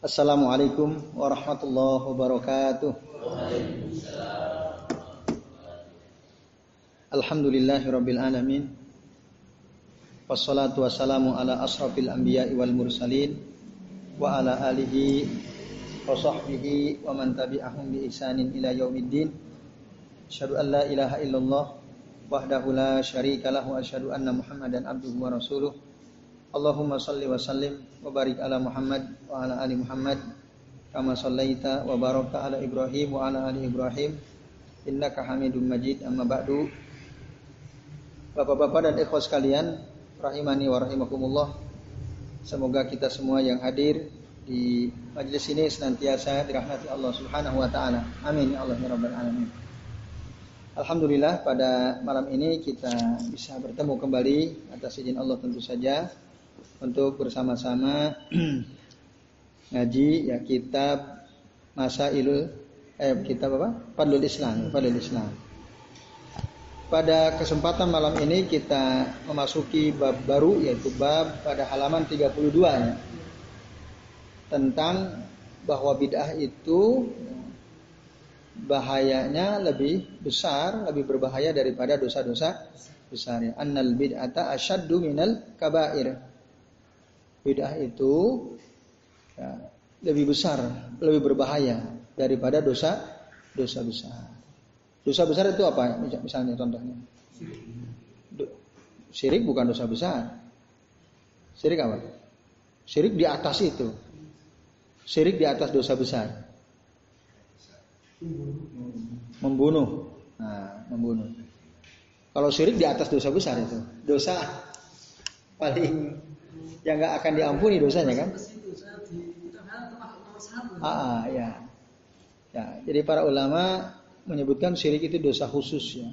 Assalamualaikum warahmatullahi wabarakatuh. Alhamdulillahirabbil alamin. Wassalatu wassalamu ala asrafil anbiya'i wal mursalin wa ala alihi wa sahbihi wa man tabi'ahum bi ihsanin ila yaumiddin. Asyhadu an la ilaha illallah wahdahu la syarika lahu asyhadu anna Muhammadan abduhu wa rasuluh. Allahumma salli wa sallim wa barik ala Muhammad wa ala ali Muhammad kama sallaita wa barakta ala Ibrahim wa ala ali Ibrahim. Innaka Hamidum Majid. Amma ba'du. Bapak-bapak dan ikhwas sekalian rahimani wa rahimakumullah. Semoga kita semua yang hadir di majelis ini senantiasa dirahmati Allah Subhanahu wa taala. Amin. Ya Allah ya alamin. Alhamdulillah pada malam ini kita bisa bertemu kembali atas izin Allah tentu saja untuk bersama-sama ngaji ya kitab masa ilu eh kitab apa? Fadlul Islam, Fadlul Islam. Pada kesempatan malam ini kita memasuki bab baru yaitu bab pada halaman 32 ya. Tentang bahwa bid'ah itu bahayanya lebih besar, lebih berbahaya daripada dosa-dosa besar. Annal bid'ata asyaddu minal kabair bid'ah itu ya, lebih besar, lebih berbahaya daripada dosa dosa besar. Dosa besar itu apa? Misalnya contohnya. Syirik bukan dosa besar. Syirik apa? Syirik di atas itu. Syirik di atas dosa besar. Membunuh. Nah, membunuh. Kalau syirik di atas dosa besar itu. Dosa paling yang nggak akan diampuni dosanya kan? Ah, ya. Ya, jadi para ulama menyebutkan syirik itu dosa khusus ya.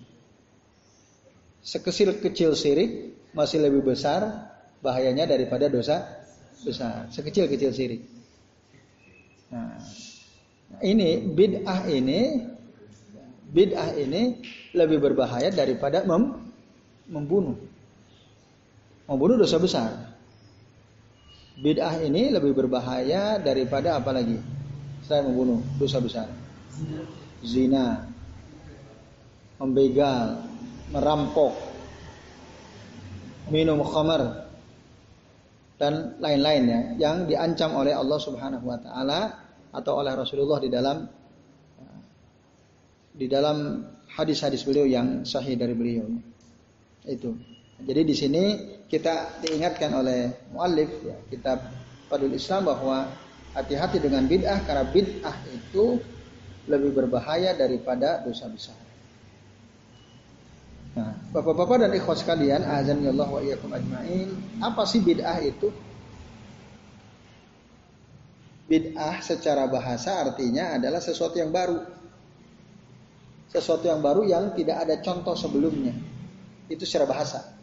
Sekecil kecil syirik masih lebih besar bahayanya daripada dosa besar. Sekecil kecil syirik. Nah, ini bid'ah ini bid'ah ini lebih berbahaya daripada mem, membunuh. Membunuh dosa besar. Bid'ah ini lebih berbahaya daripada apa lagi? Saya membunuh, dosa besar. Zina, membegal, merampok, minum khamar dan lain-lainnya yang diancam oleh Allah Subhanahu wa taala atau oleh Rasulullah di dalam di dalam hadis-hadis beliau yang sahih dari beliau. Itu. Jadi di sini kita diingatkan oleh muallif ya, kitab Fadul Islam bahwa hati-hati dengan bid'ah karena bid'ah itu lebih berbahaya daripada dosa besar. Nah, Bapak-bapak dan ikhwas sekalian, azan ya Allah wa iyyakum ajmain, apa sih bid'ah itu? Bid'ah secara bahasa artinya adalah sesuatu yang baru. Sesuatu yang baru yang tidak ada contoh sebelumnya. Itu secara bahasa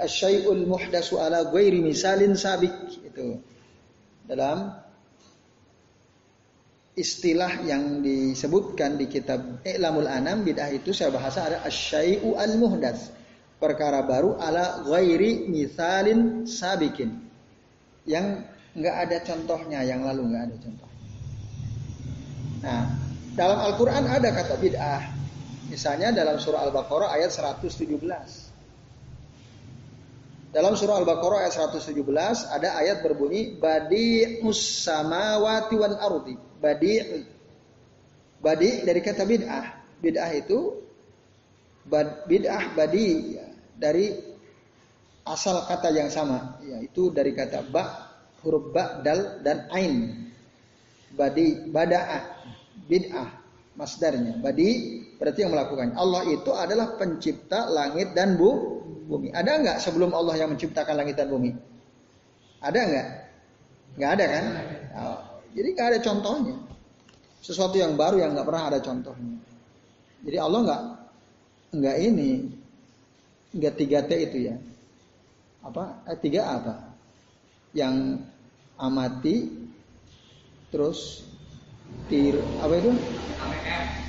asyai'ul muhdasu ala ghairi misalin sabik itu dalam istilah yang disebutkan di kitab I'lamul Anam bid'ah itu saya bahasa ada asyai'u al muhdas perkara baru ala ghairi misalin sabikin yang nggak ada contohnya yang lalu nggak ada contoh. Nah, dalam Al-Qur'an ada kata bid'ah. Misalnya dalam surah Al-Baqarah ayat 117. Dalam surah Al-Baqarah ayat 117 ada ayat berbunyi badi'us samawati wal ardi. Badi' Badi dari kata bid'ah. Bid'ah itu bid'ah badi ya, dari asal kata yang sama yaitu dari kata ba huruf ba dal dan ain. Badi bada'ah bid'ah masdarnya. Badi berarti yang melakukannya. Allah itu adalah pencipta langit dan bu bumi. Ada nggak sebelum Allah yang menciptakan langit dan bumi? Ada nggak? Nggak ada kan? Oh, jadi nggak ada contohnya. Sesuatu yang baru yang nggak pernah ada contohnya. Jadi Allah nggak nggak ini nggak tiga T itu ya. Apa? Eh, tiga apa? Yang amati, terus tiru apa itu?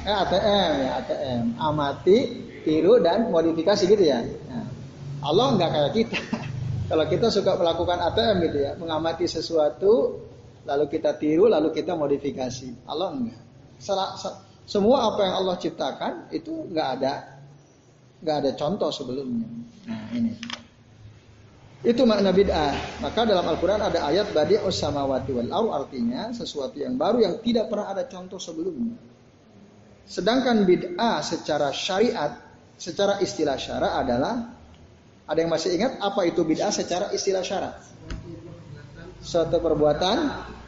Eh, ATM ya ATM. Amati, tiru dan modifikasi gitu ya. Nah, Allah nggak kayak kita. Kalau kita suka melakukan ATM gitu ya, mengamati sesuatu, lalu kita tiru, lalu kita modifikasi. Allah enggak. Salah, semua apa yang Allah ciptakan itu enggak ada nggak ada contoh sebelumnya. Nah ini. Itu makna bid'ah. Maka dalam Al-Quran ada ayat badi'us samawati wal ar artinya sesuatu yang baru yang tidak pernah ada contoh sebelumnya. Sedangkan bid'ah secara syariat, secara istilah syara adalah ada yang masih ingat apa itu bid'ah secara istilah syarat? Suatu perbuatan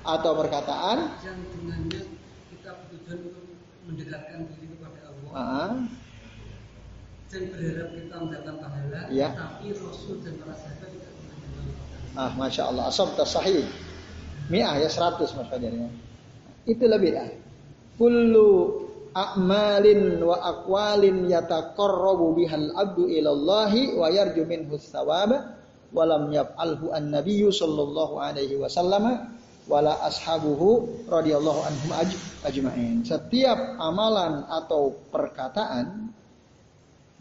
atau perkataan yang dengannya kita bertujuan untuk mendekatkan diri kepada Allah. Uh Dan berharap kita mendapatkan pahala, ya. tapi Rasul dan para sahabat tidak Ah, masya Allah, asam sahih. Mi'ah ya 100 mas Fajar Itu lebih dah. Kullu a'malin wa aqwalin yataqarrabu bihal abdu ilallahi wa yarju minhu thawaba wa lam yaf'alhu an-nabiyyu sallallahu alaihi wasallam wala ashabuhu radhiyallahu anhum ajma'in. Setiap amalan atau perkataan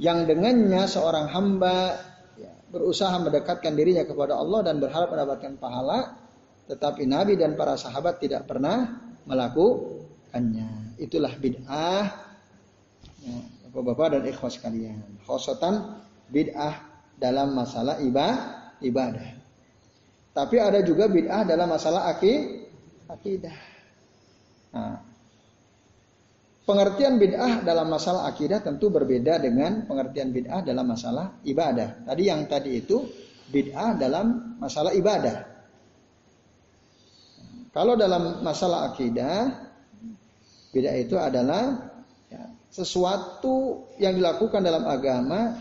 yang dengannya seorang hamba ya, berusaha mendekatkan dirinya kepada Allah dan berharap mendapatkan pahala, tetapi Nabi dan para sahabat tidak pernah melakukannya itulah bid'ah. Ya, bapak-bapak dan ikhwas kalian khosotan bid'ah dalam masalah ibadah ibadah. Tapi ada juga bid'ah dalam masalah akid akidah. Nah, pengertian bid'ah dalam masalah akidah tentu berbeda dengan pengertian bid'ah dalam masalah ibadah. Tadi yang tadi itu bid'ah dalam masalah ibadah. Kalau dalam masalah akidah Bid'ah itu adalah ya, sesuatu yang dilakukan dalam agama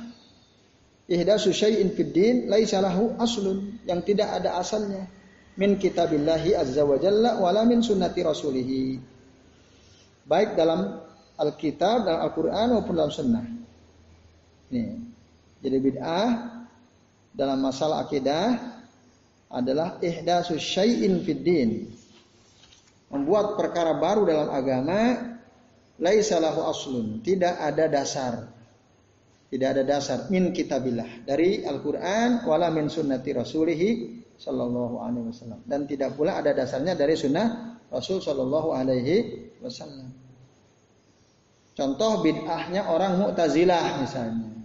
ihdasu syai'in fid din laisa aslun yang tidak ada asalnya min kitabillahi azza wa jalla wala min sunnati rasulih baik dalam Alkitab dan Al-Qur'an maupun dalam sunnah. Ini. Jadi bid'ah dalam masalah akidah adalah ihdasu syai'in fid din membuat perkara baru dalam agama laisalahu aslun, tidak ada dasar. Tidak ada dasar min kitabillah dari Al-Qur'an wala min sunnati rasulih sallallahu alaihi wasallam dan tidak pula ada dasarnya dari sunnah Rasul sallallahu alaihi wasallam. Contoh bid'ahnya orang Mu'tazilah misalnya.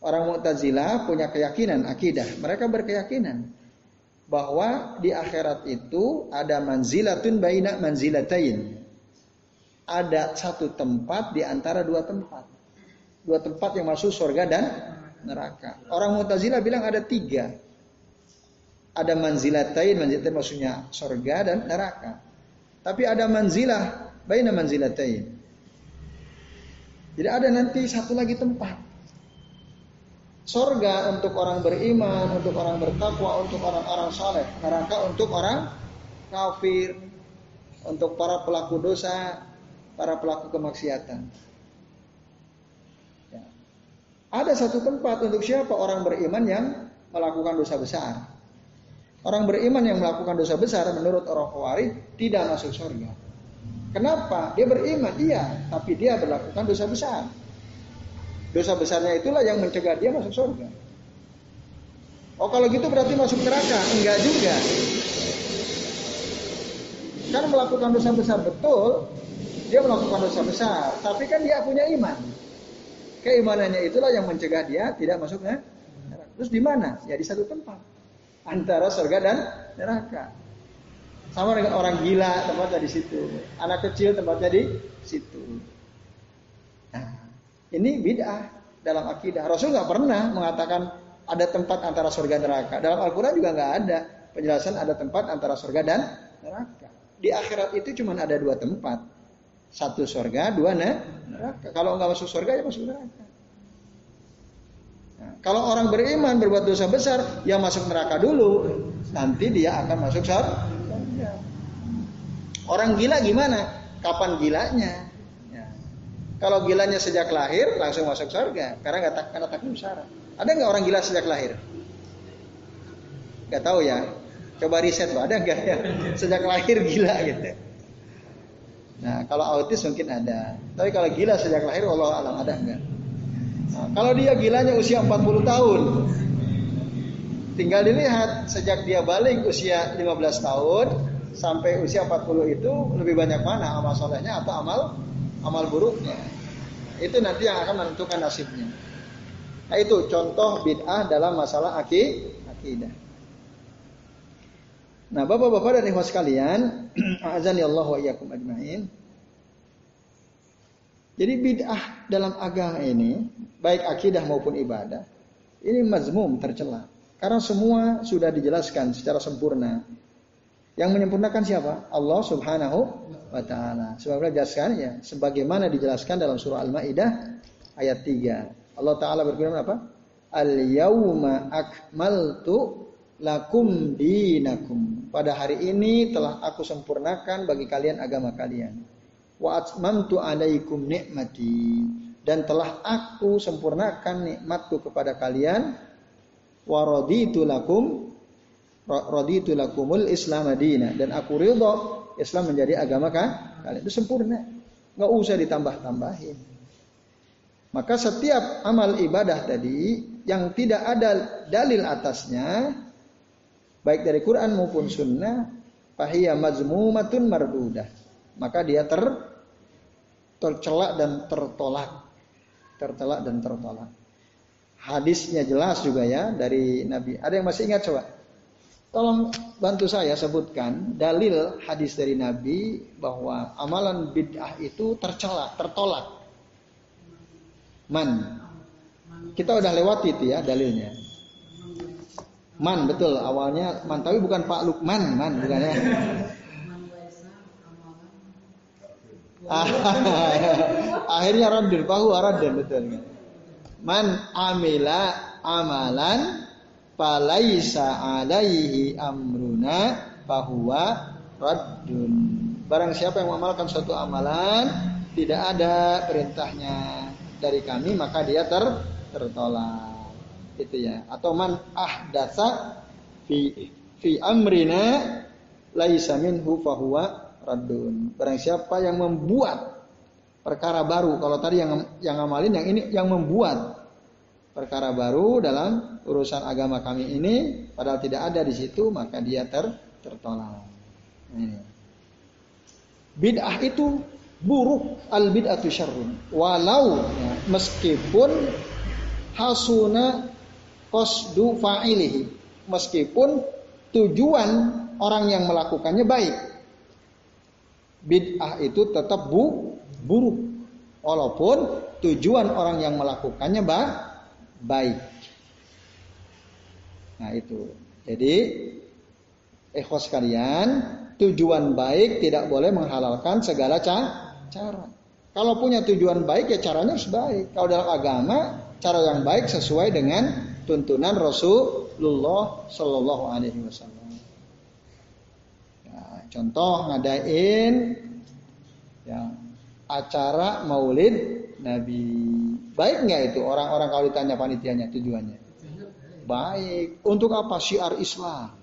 Orang Mu'tazilah punya keyakinan akidah, mereka berkeyakinan bahwa di akhirat itu ada manzilatun baina manzilatain. Ada satu tempat di antara dua tempat. Dua tempat yang masuk surga dan neraka. Orang Mu'tazilah bilang ada tiga. Ada manzilatain, manzilatain maksudnya surga dan neraka. Tapi ada manzilah baina manzilatain. Jadi ada nanti satu lagi tempat Sorga untuk orang beriman, untuk orang bertakwa, untuk orang-orang saleh. Neraka untuk orang kafir, untuk para pelaku dosa, para pelaku kemaksiatan. Ya. Ada satu tempat untuk siapa orang beriman yang melakukan dosa besar. Orang beriman yang melakukan dosa besar menurut orang Khawarij tidak masuk surga. Kenapa? Dia beriman, iya, tapi dia melakukan dosa besar. Dosa besarnya itulah yang mencegah dia masuk surga. Oh kalau gitu berarti masuk neraka? Enggak juga. Kan melakukan dosa besar betul, dia melakukan dosa besar, tapi kan dia punya iman. Keimanannya itulah yang mencegah dia tidak masuk neraka. Terus di mana? Ya di satu tempat antara surga dan neraka. Sama dengan orang gila tempatnya di situ, anak kecil tempatnya di situ. Ini bid'ah dalam akidah. Rasul nggak pernah mengatakan ada tempat antara surga neraka. Dalam Al-Quran juga nggak ada penjelasan ada tempat antara surga dan neraka. Di akhirat itu cuma ada dua tempat. Satu surga, dua neraka. Kalau nggak masuk surga ya masuk neraka. Nah, kalau orang beriman berbuat dosa besar, ya masuk neraka dulu. Nanti dia akan masuk surga. Orang gila gimana? Kapan gilanya? Kalau gilanya sejak lahir langsung masuk surga karena nggak tak karena taklim syarat. Ada nggak orang gila sejak lahir? Gak tahu ya. Coba riset loh, ada nggak ya sejak lahir gila gitu. Nah kalau autis mungkin ada. Tapi kalau gila sejak lahir Allah alam ada nggak? Nah, kalau dia gilanya usia 40 tahun, Tinggal dilihat sejak dia balik usia 15 tahun sampai usia 40 itu lebih banyak mana amal solehnya atau amal amal buruknya. Itu nanti yang akan menentukan nasibnya. Nah itu contoh bid'ah dalam masalah akidah. Nah, Bapak-bapak dan ikhwas sekalian, azan ya Allah wa ajmain. Jadi bid'ah dalam agama ini, baik akidah maupun ibadah, ini mazmum tercela. Karena semua sudah dijelaskan secara sempurna. Yang menyempurnakan siapa? Allah Subhanahu wa taala. Sebab jelaskan ya, sebagaimana dijelaskan dalam surah Al-Maidah ayat 3. Allah taala berfirman apa? Al-yauma akmaltu lakum dinakum. Pada hari ini telah aku sempurnakan bagi kalian agama kalian. Wa atmamtu alaikum nikmati dan telah aku sempurnakan nikmatku kepada kalian wa raditu lakum raditu lakumul islam madina. Dan aku ridho Islam menjadi agama kan kalian. Itu sempurna. Nggak usah ditambah-tambahin. Maka setiap amal ibadah tadi yang tidak ada dalil atasnya baik dari Quran maupun sunnah fahiya mazmumatun mardudah. Maka dia ter tercelak dan tertolak. Tertelak dan tertolak. Hadisnya jelas juga ya dari Nabi. Ada yang masih ingat coba tolong bantu saya sebutkan dalil hadis dari Nabi bahwa amalan bid'ah itu tercela tertolak man kita udah lewati itu ya dalilnya Man betul awalnya man tapi bukan Pak Lukman man bukan ya. Akhirnya radun pahu radun betul. Man amila amalan falaisa alaihi amruna fahuwa raddun. Barang siapa yang mengamalkan suatu amalan tidak ada perintahnya dari kami maka dia ter tertolak. Itu ya. Atau man ahdasa fi fi amrina laisa minhu fahuwa raddun. Barang siapa yang membuat perkara baru kalau tadi yang yang ngamalin yang ini yang membuat perkara baru dalam urusan agama kami ini padahal tidak ada di situ maka dia ter tertolak ini bid'ah itu buruk al bid'atu syarrun walau ya, meskipun hasuna qasdu fa'ilihi. Meskipun tujuan orang yang melakukannya baik. Bid'ah itu tetap bu, buruk. Walaupun tujuan orang yang melakukannya ba, baik. Nah itu. Jadi ikhwas kalian, tujuan baik tidak boleh menghalalkan segala cara. Kalau punya tujuan baik ya caranya harus baik. Kalau dalam agama cara yang baik sesuai dengan tuntunan Rasulullah Shallallahu Alaihi Wasallam. Ya, contoh ngadain ya, acara Maulid Nabi. Baik nggak itu orang-orang kalau ditanya panitianya tujuannya? Baik. Untuk apa syiar Islam?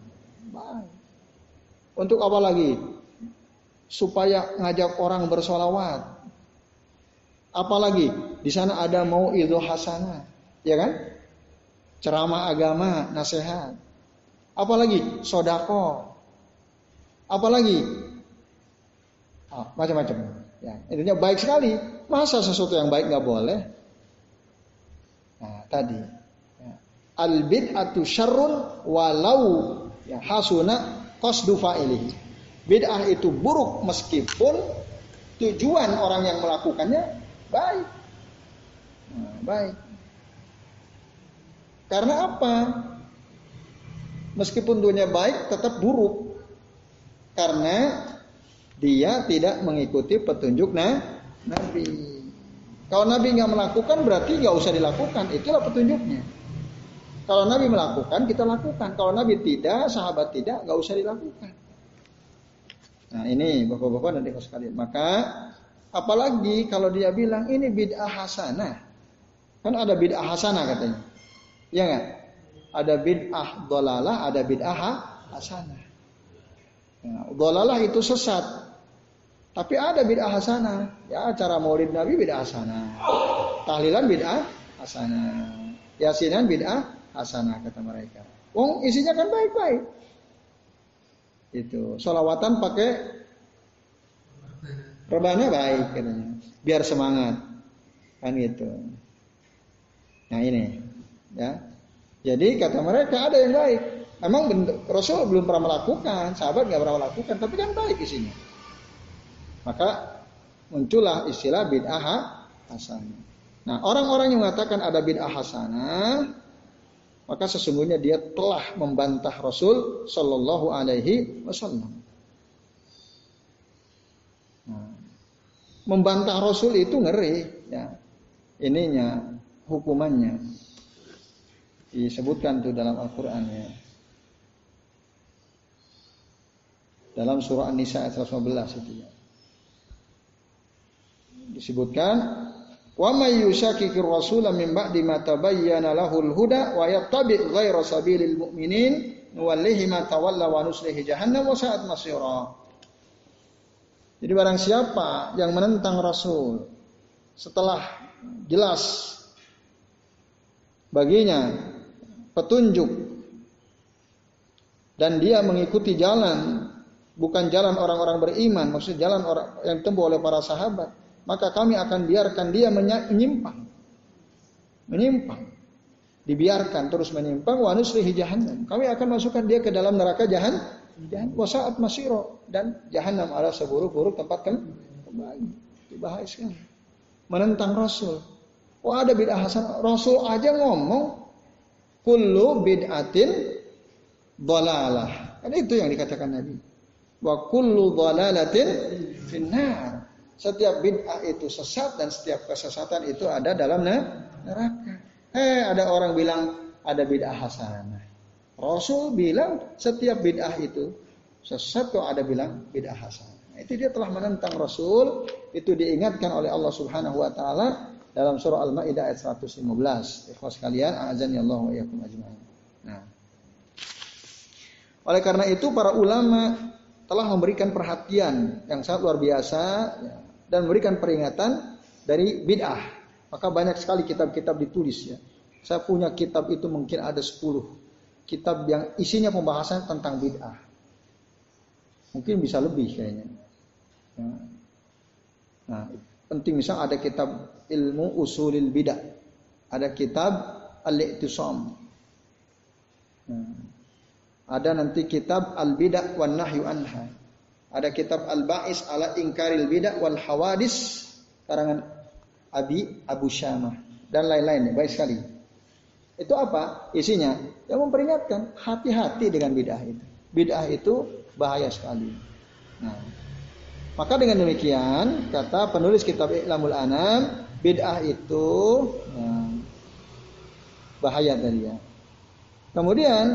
Baik. Untuk apa lagi? Supaya ngajak orang bersolawat. Apalagi di sana ada mau idul hasanah, ya kan? ceramah agama, nasihat. Apalagi sodako. Apalagi oh, macam-macam. Ya, intinya baik sekali. Masa sesuatu yang baik nggak boleh? Nah, tadi. Al bid'atu syarrun walau ya, hasuna qasdu fa'ilihi. Bid'ah itu buruk meskipun tujuan orang yang melakukannya baik. Nah, baik. Karena apa? Meskipun dunia baik tetap buruk. Karena dia tidak mengikuti petunjuk nah, Nabi. Kalau Nabi nggak melakukan berarti nggak usah dilakukan. Itulah petunjuknya. Kalau Nabi melakukan kita lakukan. Kalau Nabi tidak, sahabat tidak, nggak usah dilakukan. Nah ini bapak-bapak dan ibu sekalian. Maka apalagi kalau dia bilang ini bid'ah hasanah. Kan ada bid'ah hasanah katanya. Ya nggak? Ada bid'ah dolalah, ada bid'ah hasanah. Ya, dolalah itu sesat. Tapi ada bid'ah hasanah. Ya, cara maulid Nabi bid'ah hasanah. Tahlilan bid'ah hasanah. Yasinan bid'ah hasanah kata mereka. Wong isinya kan baik-baik. Itu solawatan pakai rebana baik katanya. Biar semangat. Kan gitu. Nah ini ya. Jadi kata mereka ada yang baik. Emang Rasul belum pernah melakukan, sahabat nggak pernah melakukan, tapi kan baik isinya. Maka muncullah istilah bid'ah hasanah. Nah, orang-orang yang mengatakan ada bid'ah hasanah, maka sesungguhnya dia telah membantah Rasul Shallallahu Alaihi Wasallam. Nah, membantah Rasul itu ngeri, ya. Ininya hukumannya disebutkan tuh dalam Al-Quran ya. Dalam surah An-Nisa ayat 115 itu ya. Disebutkan wa may yushakikir rasula min ba'di ma tabayyana lahul huda wa yattabi' sabilil mu'minin nuwallihi ma tawalla wa nuslihi jahannam wa sa'at masira. Jadi barang siapa yang menentang Rasul setelah jelas baginya petunjuk dan dia mengikuti jalan bukan jalan orang-orang beriman, maksudnya jalan yang ditempuh oleh para sahabat, maka kami akan biarkan dia menyimpang. Menyimpang. Dibiarkan terus menyimpang wa nuslihi jahannam. Kami akan masukkan dia ke dalam neraka jahan dan wasaat masiro dan jahanam adalah seburuk-buruk tempat kembali. Bahaya sekali. Menentang Rasul. Oh ada bid'ah hasan. Rasul aja ngomong kullu bid'atin dalalah. Kan itu yang dikatakan Nabi. Wa kullu dhalalatin finnar. Setiap bid'ah itu sesat dan setiap kesesatan itu ada dalam neraka. Eh, ada orang bilang ada bid'ah hasanah. Rasul bilang setiap bid'ah itu sesat kok ada bilang bid'ah hasanah. Itu dia telah menentang Rasul, itu diingatkan oleh Allah Subhanahu wa taala dalam surah Al-Maidah ayat 115. Ikhwas kalian, azan ya Allah wa ajma'in. Nah. Oleh karena itu para ulama telah memberikan perhatian yang sangat luar biasa ya, dan memberikan peringatan dari bid'ah. Maka banyak sekali kitab-kitab ditulis ya. Saya punya kitab itu mungkin ada 10 kitab yang isinya pembahasan tentang bid'ah. Mungkin bisa lebih kayaknya. Ya. Nah, penting misal ada kitab ilmu usulil bid'ah. Ada kitab al-i'tisam. Nah, ada nanti kitab Al-Bidah wan Nahyu Anha. Ada kitab Al-Ba'is ala Ingkaril Bidah wal Hawadis karangan Abi Abu Syamah dan lain-lain. Baik sekali. Itu apa? Isinya yang memperingatkan hati-hati dengan bid'ah itu. Bid'ah itu bahaya sekali. Nah, maka dengan demikian kata penulis kitab Iqlamul Anam, bid'ah itu nah, bahaya tadi ya. Kemudian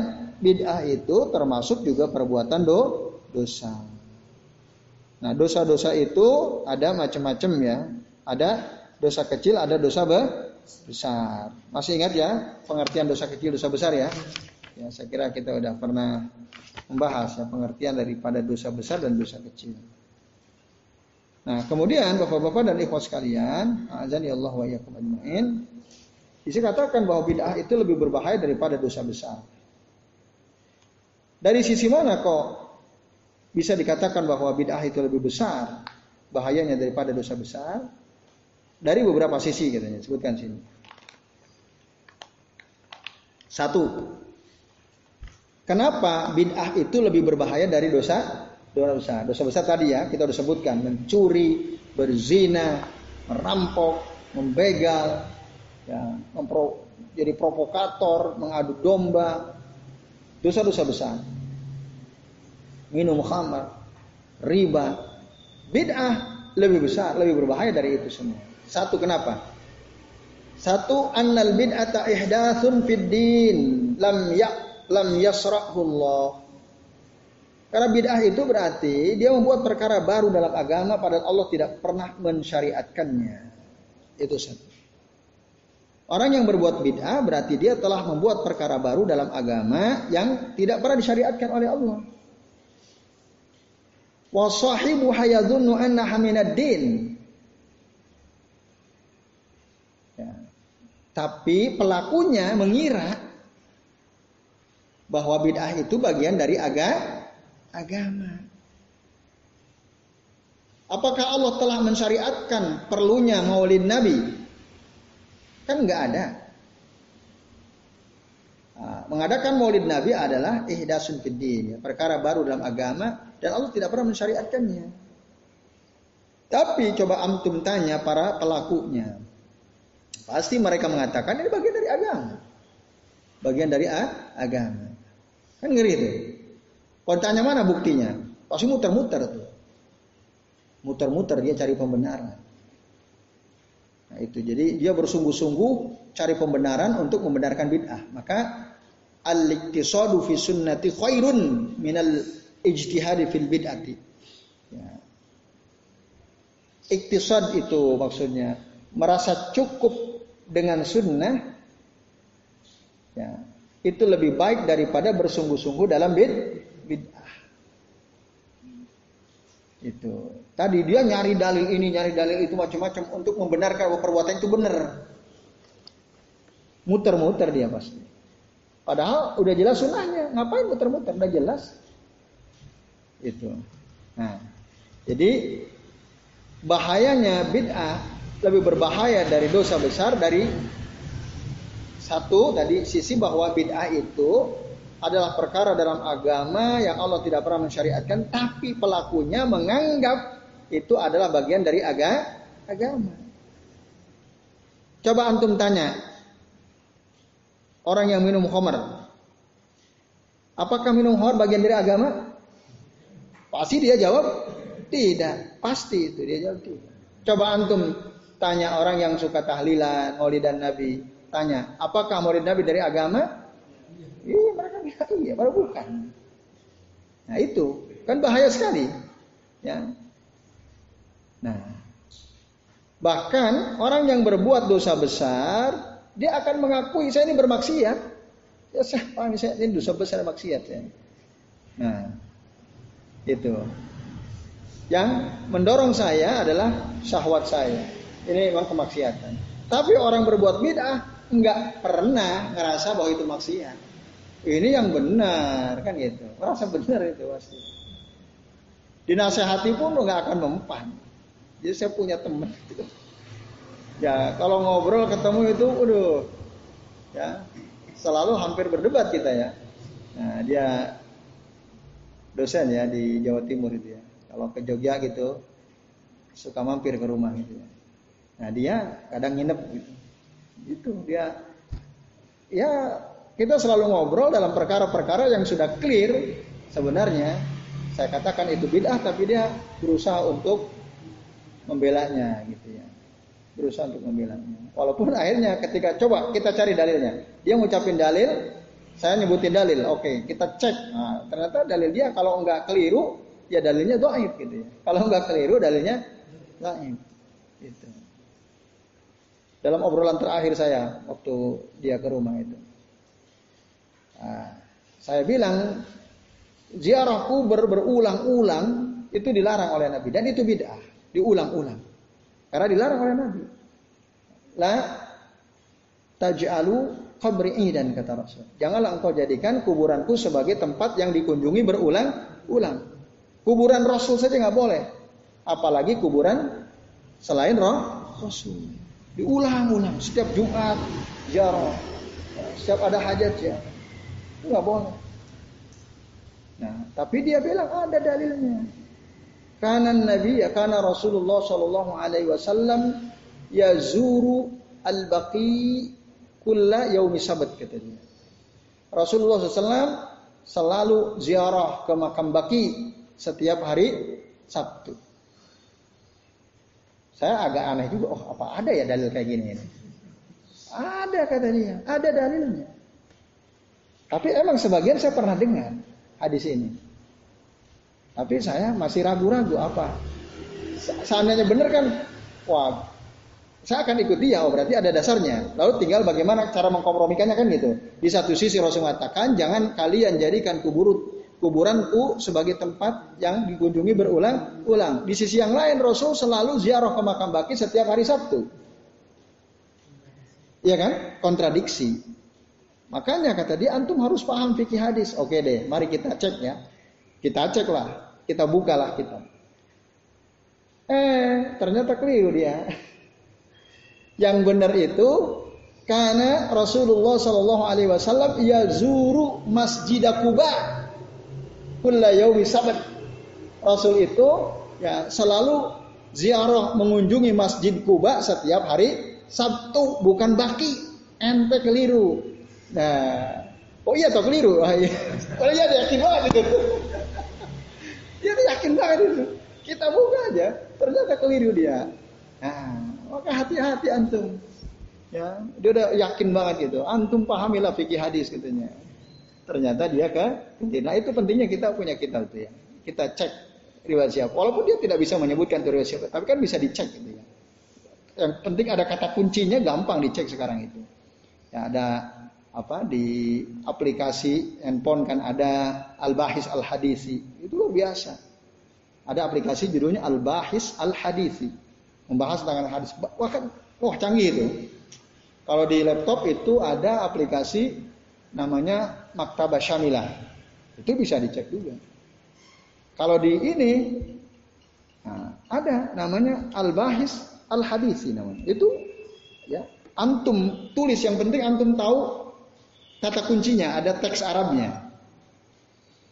bid'ah itu termasuk juga perbuatan do, dosa. Nah, dosa-dosa itu ada macam-macam ya. Ada dosa kecil, ada dosa besar. Masih ingat ya pengertian dosa kecil, dosa besar ya? Ya, saya kira kita udah pernah membahas ya pengertian daripada dosa besar dan dosa kecil. Nah, kemudian Bapak-bapak dan ikhwas sekalian, azan ya Allah wa iyyakum ajmain. Bisa katakan bahwa bid'ah itu lebih berbahaya daripada dosa besar. Dari sisi mana kok bisa dikatakan bahwa bid'ah itu lebih besar bahayanya daripada dosa besar? Dari beberapa sisi katanya, sebutkan sini. Satu, kenapa bid'ah itu lebih berbahaya dari dosa dosa besar? Dosa besar tadi ya kita sudah sebutkan mencuri, berzina, merampok, membegal, ya, mempro, jadi provokator, mengadu domba, dosa-dosa besar minum khamar, riba, bid'ah lebih besar, lebih berbahaya dari itu semua. Satu kenapa? Satu annal bid'ata ihdatsun fid din lam ya lam yasrahu Allah. Karena bid'ah itu berarti dia membuat perkara baru dalam agama padahal Allah tidak pernah mensyariatkannya. Itu satu. Orang yang berbuat bid'ah berarti dia telah membuat perkara baru dalam agama yang tidak pernah disyariatkan oleh Allah wa sahibu hayadhunnu annaha din. Ya. Tapi pelakunya mengira bahwa bid'ah itu bagian dari aga, agama. Apakah Allah telah mensyariatkan perlunya maulid Nabi? Kan nggak ada. Mengadakan maulid Nabi adalah ihdasun fiddin, ya, perkara baru dalam agama dan Allah tidak pernah mensyariatkannya. Tapi coba antum tanya para pelakunya. Pasti mereka mengatakan ini bagian dari agama. Bagian dari agama. Kan ngeri itu. Kalau tanya mana buktinya? Pasti muter-muter tuh. Muter-muter dia cari pembenaran. Nah itu jadi dia bersungguh-sungguh cari pembenaran untuk membenarkan bid'ah. Maka al-iktisadu fi sunnati khairun minal ijtihadi fil bid'ati. Ya. Iktisad itu maksudnya merasa cukup dengan sunnah ya, itu lebih baik daripada bersungguh-sungguh dalam bid bid'ah. Itu. Tadi dia nyari dalil ini, nyari dalil itu macam-macam untuk membenarkan bahwa perbuatan itu benar. Muter-muter dia pasti. Padahal udah jelas sunnahnya, ngapain muter-muter? Udah jelas. Itu. Nah, jadi bahayanya bid'ah lebih berbahaya dari dosa besar dari satu tadi sisi bahwa bid'ah itu adalah perkara dalam agama yang Allah tidak pernah mensyariatkan, tapi pelakunya menganggap itu adalah bagian dari aga, agama. Coba antum tanya orang yang minum khamar, apakah minum khamar bagian dari agama? Pasti dia jawab tidak, pasti itu dia jawab tidak. Coba antum tanya orang yang suka tahlilan, dan nabi, tanya, apakah maulid nabi dari agama? Iya mereka bilang iya, baru bukan. Nah itu kan bahaya sekali. Ya. Nah, bahkan orang yang berbuat dosa besar, dia akan mengakui saya ini bermaksiat. Ya saya paham saya ini dosa besar maksiat ya. Nah, itu. Yang mendorong saya adalah syahwat saya. Ini memang kemaksiatan. Tapi orang berbuat bid'ah nggak pernah ngerasa bahwa itu maksiat. Ini yang benar kan gitu. Merasa benar itu pasti. Dinasehati pun nggak akan mempan. Jadi saya punya teman gitu. Ya kalau ngobrol ketemu itu, udah ya selalu hampir berdebat kita ya. Nah dia dosen ya di Jawa Timur itu ya. Kalau ke Jogja gitu suka mampir ke rumah gitu ya. Nah dia kadang nginep gitu. Itu dia ya kita selalu ngobrol dalam perkara-perkara yang sudah clear sebenarnya. Saya katakan itu bid'ah tapi dia berusaha untuk membelanya gitu ya. Berusaha untuk membelanya. Walaupun akhirnya ketika coba kita cari dalilnya. Dia ngucapin dalil, saya nyebutin dalil. Oke, kita cek. Nah, ternyata dalil dia kalau enggak keliru, ya dalilnya doaib gitu ya. Kalau enggak keliru dalilnya doaib. Gitu. Dalam obrolan terakhir saya waktu dia ke rumah itu. Nah, saya bilang ziarah kubur berulang-ulang itu dilarang oleh Nabi dan itu bid'ah, diulang-ulang. Karena dilarang oleh Nabi. La taj'alu qabri idan kata Rasul. Janganlah engkau jadikan kuburanku sebagai tempat yang dikunjungi berulang-ulang. Kuburan Rasul saja nggak boleh. Apalagi kuburan selain roh Rasul. Diulang-ulang setiap Jumat ziarah. Setiap ada hajat ya nggak boleh. Nah, tapi dia bilang ada dalilnya. Karena Nabi ya karena Rasulullah Shallallahu Alaihi Wasallam yazuru al baqi kulla yaumi sabat kata dia. Rasulullah SAW selalu ziarah ke makam baki setiap hari Sabtu. Saya agak aneh juga, oh apa ada ya dalil kayak gini? Ada kata dia, ada dalilnya. Tapi emang sebagian saya pernah dengar hadis ini. Tapi saya masih ragu-ragu apa. Seandainya benar kan, wah, saya akan ikut dia. Oh berarti ada dasarnya. Lalu tinggal bagaimana cara mengkompromikannya kan gitu. Di satu sisi Rasul mengatakan jangan kalian jadikan kubur kuburanku sebagai tempat yang dikunjungi berulang-ulang. Di sisi yang lain Rasul selalu ziarah ke makam baki setiap hari Sabtu. Iya kan? Kontradiksi. Makanya kata dia antum harus paham fikih hadis. Oke deh, mari kita cek ya. Kita cek lah, kita bukalah kita. Eh, ternyata keliru dia. Yang benar itu karena Rasulullah Shallallahu Alaihi Wasallam yazuru Masjid Kuba kulla yaumi sabat. Rasul itu ya selalu ziarah mengunjungi Masjid Kuba setiap hari Sabtu bukan baki ente keliru nah oh iya toh keliru oh, iya. kalau iya yakin banget itu dia yakin banget itu. Kita buka aja ternyata keliru dia. Nah maka hati-hati antum. Ya dia udah yakin banget gitu. Antum pahamilah fikih hadis katanya. Ternyata dia ke nah itu pentingnya kita punya kitab itu ya. Kita cek riwayat siapa. Walaupun dia tidak bisa menyebutkan riwayat siapa, tapi kan bisa dicek gitu ya. Yang penting ada kata kuncinya gampang dicek sekarang itu. Ya ada apa di aplikasi handphone kan ada Al-Bahis Al-Hadisi. Itu luar biasa. Ada aplikasi judulnya Al-Bahis Al-Hadisi. Membahas tentang hadis. Wah kan, wah canggih itu. Kalau di laptop itu ada aplikasi namanya Maktabah Syamilah. Itu bisa dicek juga. Kalau di ini nah, ada namanya al-bahis al-hadisi namanya. Itu ya antum tulis yang penting antum tahu kata kuncinya, ada teks Arabnya.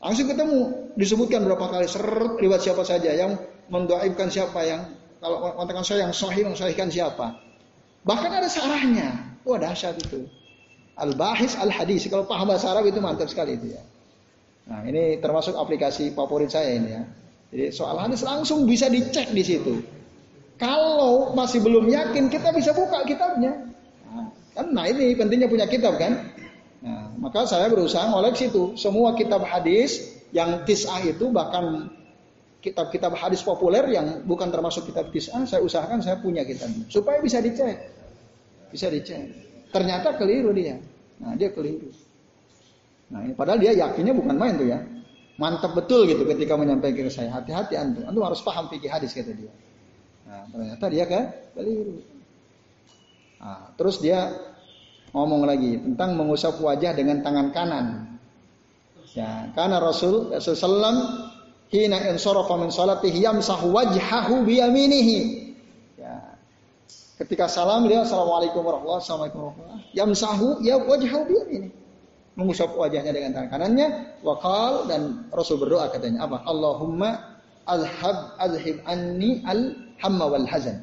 Langsung ketemu disebutkan berapa kali seret riwayat siapa saja yang mendoaibkan siapa yang kalau katakan saya yang sahih mensahihkan siapa. Bahkan ada sarahnya. Wah dahsyat itu. Al-Bahis Al-Hadis. Kalau paham bahasa Arab itu mantap sekali itu ya. Nah, ini termasuk aplikasi favorit saya ini ya. Jadi soal hadis langsung bisa dicek di situ. Kalau masih belum yakin, kita bisa buka kitabnya. Nah, kan, nah ini pentingnya punya kitab kan. Maka saya berusaha ngoleksi itu semua kitab hadis yang tisah itu bahkan kitab-kitab hadis populer yang bukan termasuk kitab tisah saya usahakan saya punya kitabnya supaya bisa dicek. Bisa dicek. Ternyata keliru dia. Nah, dia keliru. Nah, ini padahal dia yakinnya bukan main tuh ya. Mantap betul gitu ketika menyampaikan ke saya. Hati-hati antum. Antum harus paham fikih hadis kata dia. Nah, ternyata dia kan keliru. Nah, terus dia ngomong lagi tentang mengusap wajah dengan tangan kanan. Ya, karena Rasul Sallam hina insarafa min salatihi yamsahu wajhahu biyaminihi. Ya. Ketika salam dia assalamualaikum warahmatullahi wabarakatuh. Yamsahu ya wajhahu biyaminihi mengusap wajahnya dengan tangan kanannya wakal dan Rasul berdoa katanya apa Allahumma alhab alhib anni al hamma wal hazan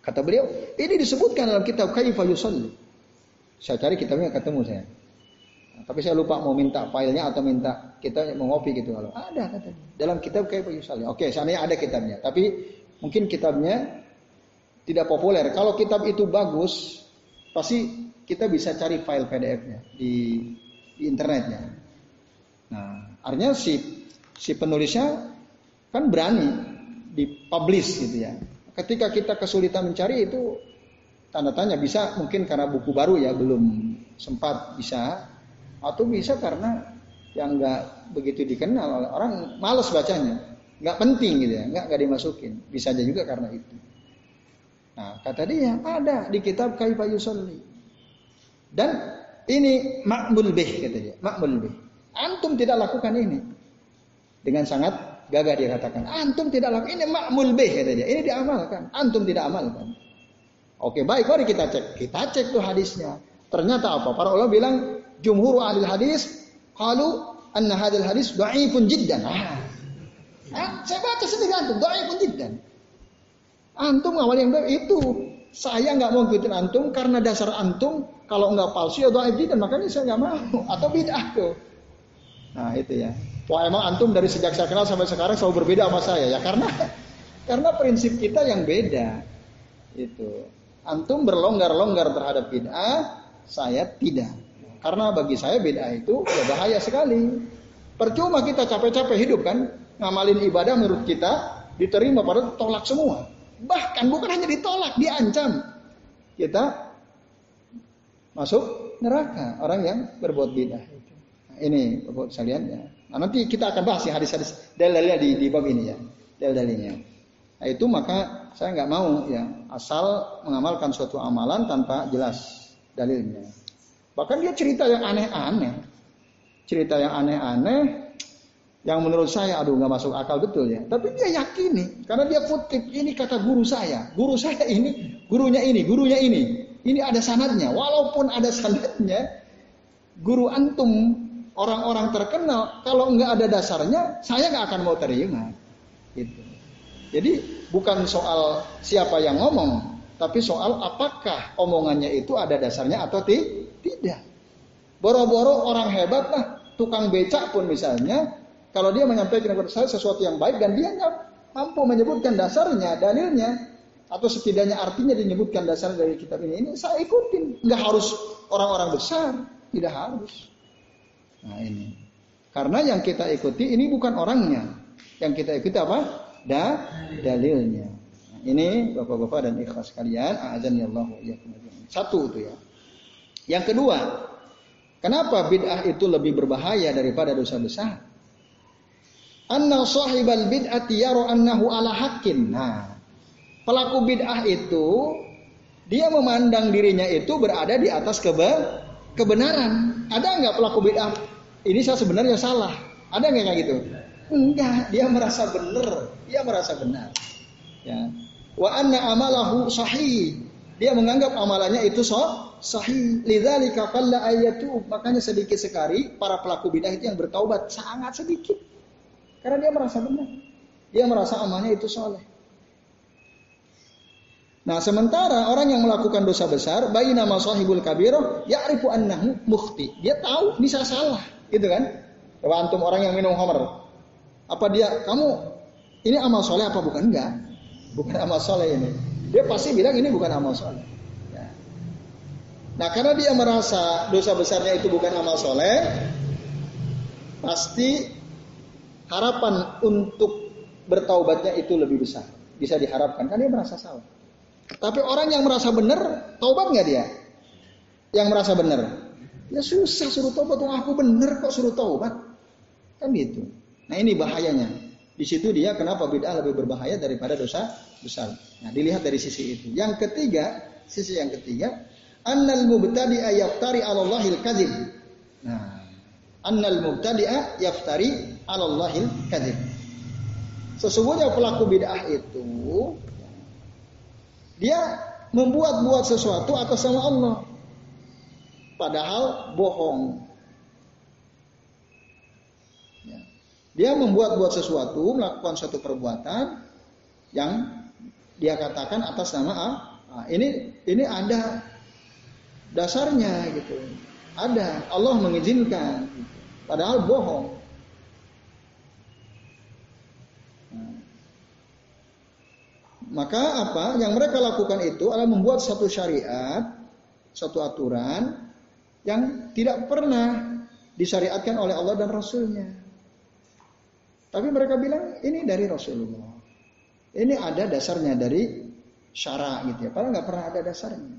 kata beliau ini disebutkan dalam kitab kaifa yusalli. Saya cari kitabnya ketemu saya. Nah, tapi saya lupa mau minta filenya atau minta kita mau ngopi gitu. Kalau ada katanya dalam kitab kaifa yusalli. Oke seandainya ada kitabnya. Tapi mungkin kitabnya tidak populer. Kalau kitab itu bagus pasti kita bisa cari file PDF-nya di, di internetnya. Nah, artinya si si penulisnya kan berani dipublish gitu ya. Ketika kita kesulitan mencari itu tanda tanya bisa mungkin karena buku baru ya belum sempat bisa. Atau bisa karena yang nggak begitu dikenal orang males bacanya. Nggak penting gitu ya nggak nggak dimasukin. Bisa aja juga karena itu. Nah kata dia ada di kitab Kaifa Yusalli. Dan ini makmul bih kata dia, makmul bih. Antum tidak lakukan ini. Dengan sangat gagah dia katakan, antum tidak lakukan ini makmul bih kata dia. Ini diamalkan, antum tidak amalkan. Oke, baik, mari kita cek. Kita cek tuh hadisnya. Ternyata apa? Para ulama bilang jumhur ahli hadis kalau anna hadil hadis dhaifun jiddan. Ah. Ah, saya baca sendiri antum, dhaifun jiddan. Antum awal yang itu saya nggak mau ikutin antum karena dasar antum kalau nggak palsu ya dhaif dan makanya saya nggak mau atau bid'ah tuh. Nah itu ya. Wah emang antum dari sejak saya kenal sampai sekarang selalu berbeda sama saya ya karena karena prinsip kita yang beda. Itu. Antum berlonggar-longgar terhadap bid'ah, saya tidak. Karena bagi saya bid'ah itu ya bahaya sekali. Percuma kita capek-capek hidup kan, ngamalin ibadah menurut kita diterima pada tolak semua. Bahkan bukan hanya ditolak, diancam. Kita masuk neraka orang yang berbuat bidah. Nah, ini Bapak sekalian ya. Nah, nanti kita akan bahas ya hadis-hadis dalilnya di, di bab ini ya. Dalil-dalilnya. Nah, itu maka saya nggak mau ya asal mengamalkan suatu amalan tanpa jelas dalilnya. Bahkan dia cerita yang aneh-aneh. Cerita yang aneh-aneh yang menurut saya aduh nggak masuk akal betul ya. Tapi dia yakini karena dia kutip ini kata guru saya. Guru saya ini, gurunya ini, gurunya ini. Ini ada sanadnya. Walaupun ada sanadnya, guru antum orang-orang terkenal kalau nggak ada dasarnya saya nggak akan mau terima. Gitu. Jadi bukan soal siapa yang ngomong, tapi soal apakah omongannya itu ada dasarnya atau tidak. Boro-boro orang hebat lah, tukang becak pun misalnya kalau dia menyampaikan kepada saya sesuatu yang baik dan dia nggak mampu menyebutkan dasarnya, dalilnya, atau setidaknya artinya dinyebutkan dasar dari kitab ini, ini saya ikutin. Nggak harus orang-orang besar, tidak harus. Nah ini. Karena yang kita ikuti ini bukan orangnya. Yang kita ikuti apa? Da, dalilnya. Nah, ini bapak-bapak dan ikhlas kalian, azan ya Allah Satu itu ya. Yang kedua, kenapa bid'ah itu lebih berbahaya daripada dosa besar? anna sahibal bid'ati yaro annahu ala hakin. Nah, pelaku bid'ah itu dia memandang dirinya itu berada di atas kebe kebenaran. Ada nggak pelaku bid'ah? Ini saya sebenarnya salah. Ada nggak kayak gitu? Enggak, dia merasa benar, dia merasa benar. Ya. Wa anna amalahu sahih. Dia menganggap amalannya itu so, sahih. Lidzalika qalla ayatu. Makanya sedikit sekali para pelaku bid'ah itu yang bertaubat sangat sedikit. Karena dia merasa benar. Dia merasa amalnya itu soleh. Nah sementara orang yang melakukan dosa besar, bayi nama sahibul kabiro, ya arifu annahu mukhti. Dia tahu bisa salah, gitu kan? Coba antum orang yang minum homer, apa dia, kamu ini amal soleh apa bukan? Enggak, bukan amal soleh ini. Dia pasti bilang ini bukan amal soleh. Ya. Nah karena dia merasa dosa besarnya itu bukan amal soleh, pasti harapan untuk bertaubatnya itu lebih besar. Bisa diharapkan karena dia merasa salah. Tapi orang yang merasa benar, taubat nggak dia? Yang merasa benar, ya susah suruh taubat. Tuh aku benar kok suruh taubat, kan gitu. Nah ini bahayanya. Di situ dia kenapa bid'ah lebih berbahaya daripada dosa besar. Nah dilihat dari sisi itu. Yang ketiga, sisi yang ketiga, annal mubtadi yaftari 'ala Allahil kadzib. Nah, annal mubtadi'a yaftari Allahil kadzib. Sesungguhnya pelaku bid'ah itu dia membuat-buat sesuatu atas nama Allah. Padahal bohong. Ya. Dia membuat-buat sesuatu, melakukan suatu perbuatan yang dia katakan atas nama A. Nah, ini ini ada dasarnya gitu. Ada, Allah mengizinkan. Padahal bohong. Maka apa yang mereka lakukan itu adalah membuat satu syariat, satu aturan yang tidak pernah disyariatkan oleh Allah dan Rasulnya. Tapi mereka bilang ini dari Rasulullah. Ini ada dasarnya dari syara gitu ya. Padahal nggak pernah ada dasarnya.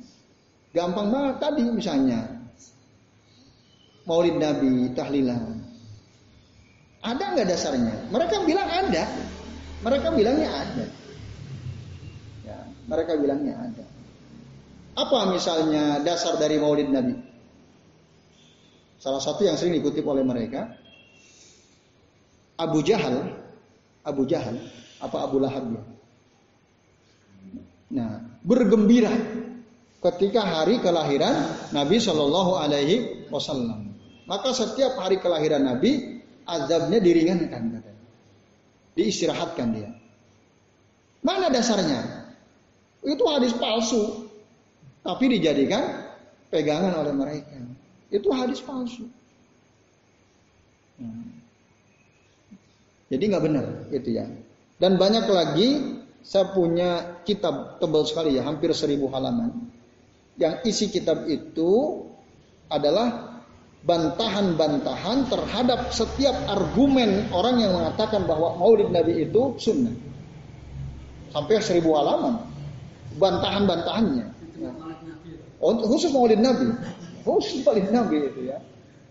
Gampang banget tadi misalnya maulid Nabi, tahlilan. Ada nggak dasarnya? Mereka bilang ada. Mereka bilangnya ada. Mereka bilangnya ada. Apa misalnya dasar dari maulid Nabi? Salah satu yang sering dikutip oleh mereka, Abu Jahal, Abu Jahal, apa Abu Lahab ya? Nah, bergembira ketika hari kelahiran Nabi Shallallahu Alaihi Wasallam. Maka setiap hari kelahiran Nabi, azabnya diringankan. Diistirahatkan dia. Mana dasarnya? Itu hadis palsu. Tapi dijadikan pegangan oleh mereka. Itu hadis palsu. Hmm. Jadi nggak benar itu ya. Dan banyak lagi saya punya kitab tebal sekali ya, hampir seribu halaman. Yang isi kitab itu adalah bantahan-bantahan terhadap setiap argumen orang yang mengatakan bahwa maulid Nabi itu sunnah. Sampai seribu halaman. Bantahan-bantahannya. Oh, khusus maulid Nabi. Khusus maulid Nabi itu ya.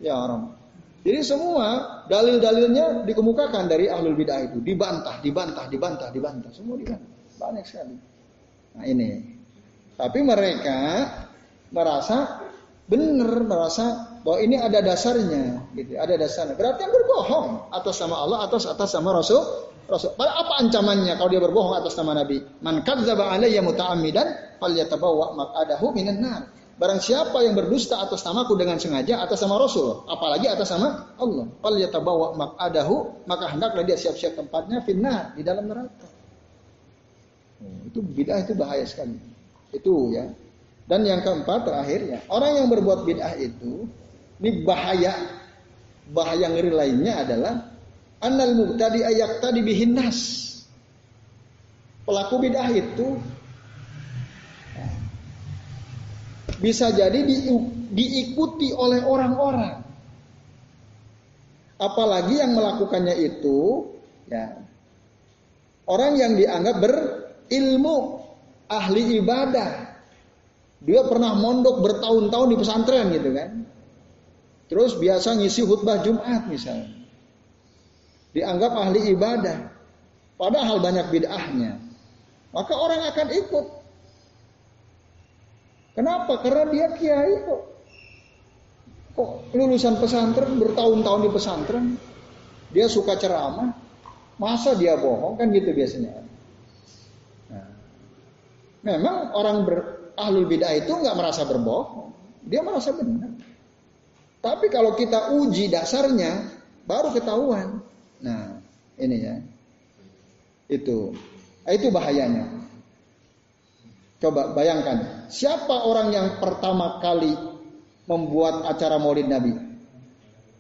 Ya orang. Jadi semua dalil-dalilnya dikemukakan dari ahlul bidah itu. Dibantah, dibantah, dibantah, dibantah. Semua dibantah. Banyak sekali. Nah ini. Tapi mereka merasa benar merasa bahwa ini ada dasarnya, gitu, ada dasarnya. Berarti yang berbohong atas nama Allah, atas atas nama Rasul. Rasul. Apa ancamannya kalau dia berbohong atas nama Nabi? Man kadzdzaba alayya muta'ammidan falyatabawwa maq'adahu minan nar. Barang siapa yang berdusta atas namaku dengan sengaja atas nama Rasul, apalagi atas nama Allah, falyatabawwa maq'adahu, maka hendaklah dia siap-siap tempatnya finnar di dalam neraka. Oh, itu bid'ah itu bahaya sekali. Itu ya. Dan yang keempat terakhir ya, orang yang berbuat bid'ah itu ini bahaya bahaya ngeri lainnya adalah annal mubtadi ayak tadi bihinas. Pelaku bid'ah itu bisa jadi di, diikuti oleh orang-orang. Apalagi yang melakukannya itu ya orang yang dianggap berilmu, ahli ibadah, dia pernah mondok bertahun-tahun di pesantren gitu kan. Terus biasa ngisi khutbah Jumat misalnya. Dianggap ahli ibadah. Padahal banyak bid'ahnya. Maka orang akan ikut. Kenapa? Karena dia kiai kok. Kok lulusan pesantren bertahun-tahun di pesantren. Dia suka ceramah. Masa dia bohong? Kan gitu biasanya. Nah, memang orang ber, ahlul bidah itu nggak merasa berbohong. Dia merasa benar. Tapi kalau kita uji dasarnya, baru ketahuan. Nah, ini ya. Itu. Itu bahayanya. Coba bayangkan, siapa orang yang pertama kali membuat acara Maulid Nabi?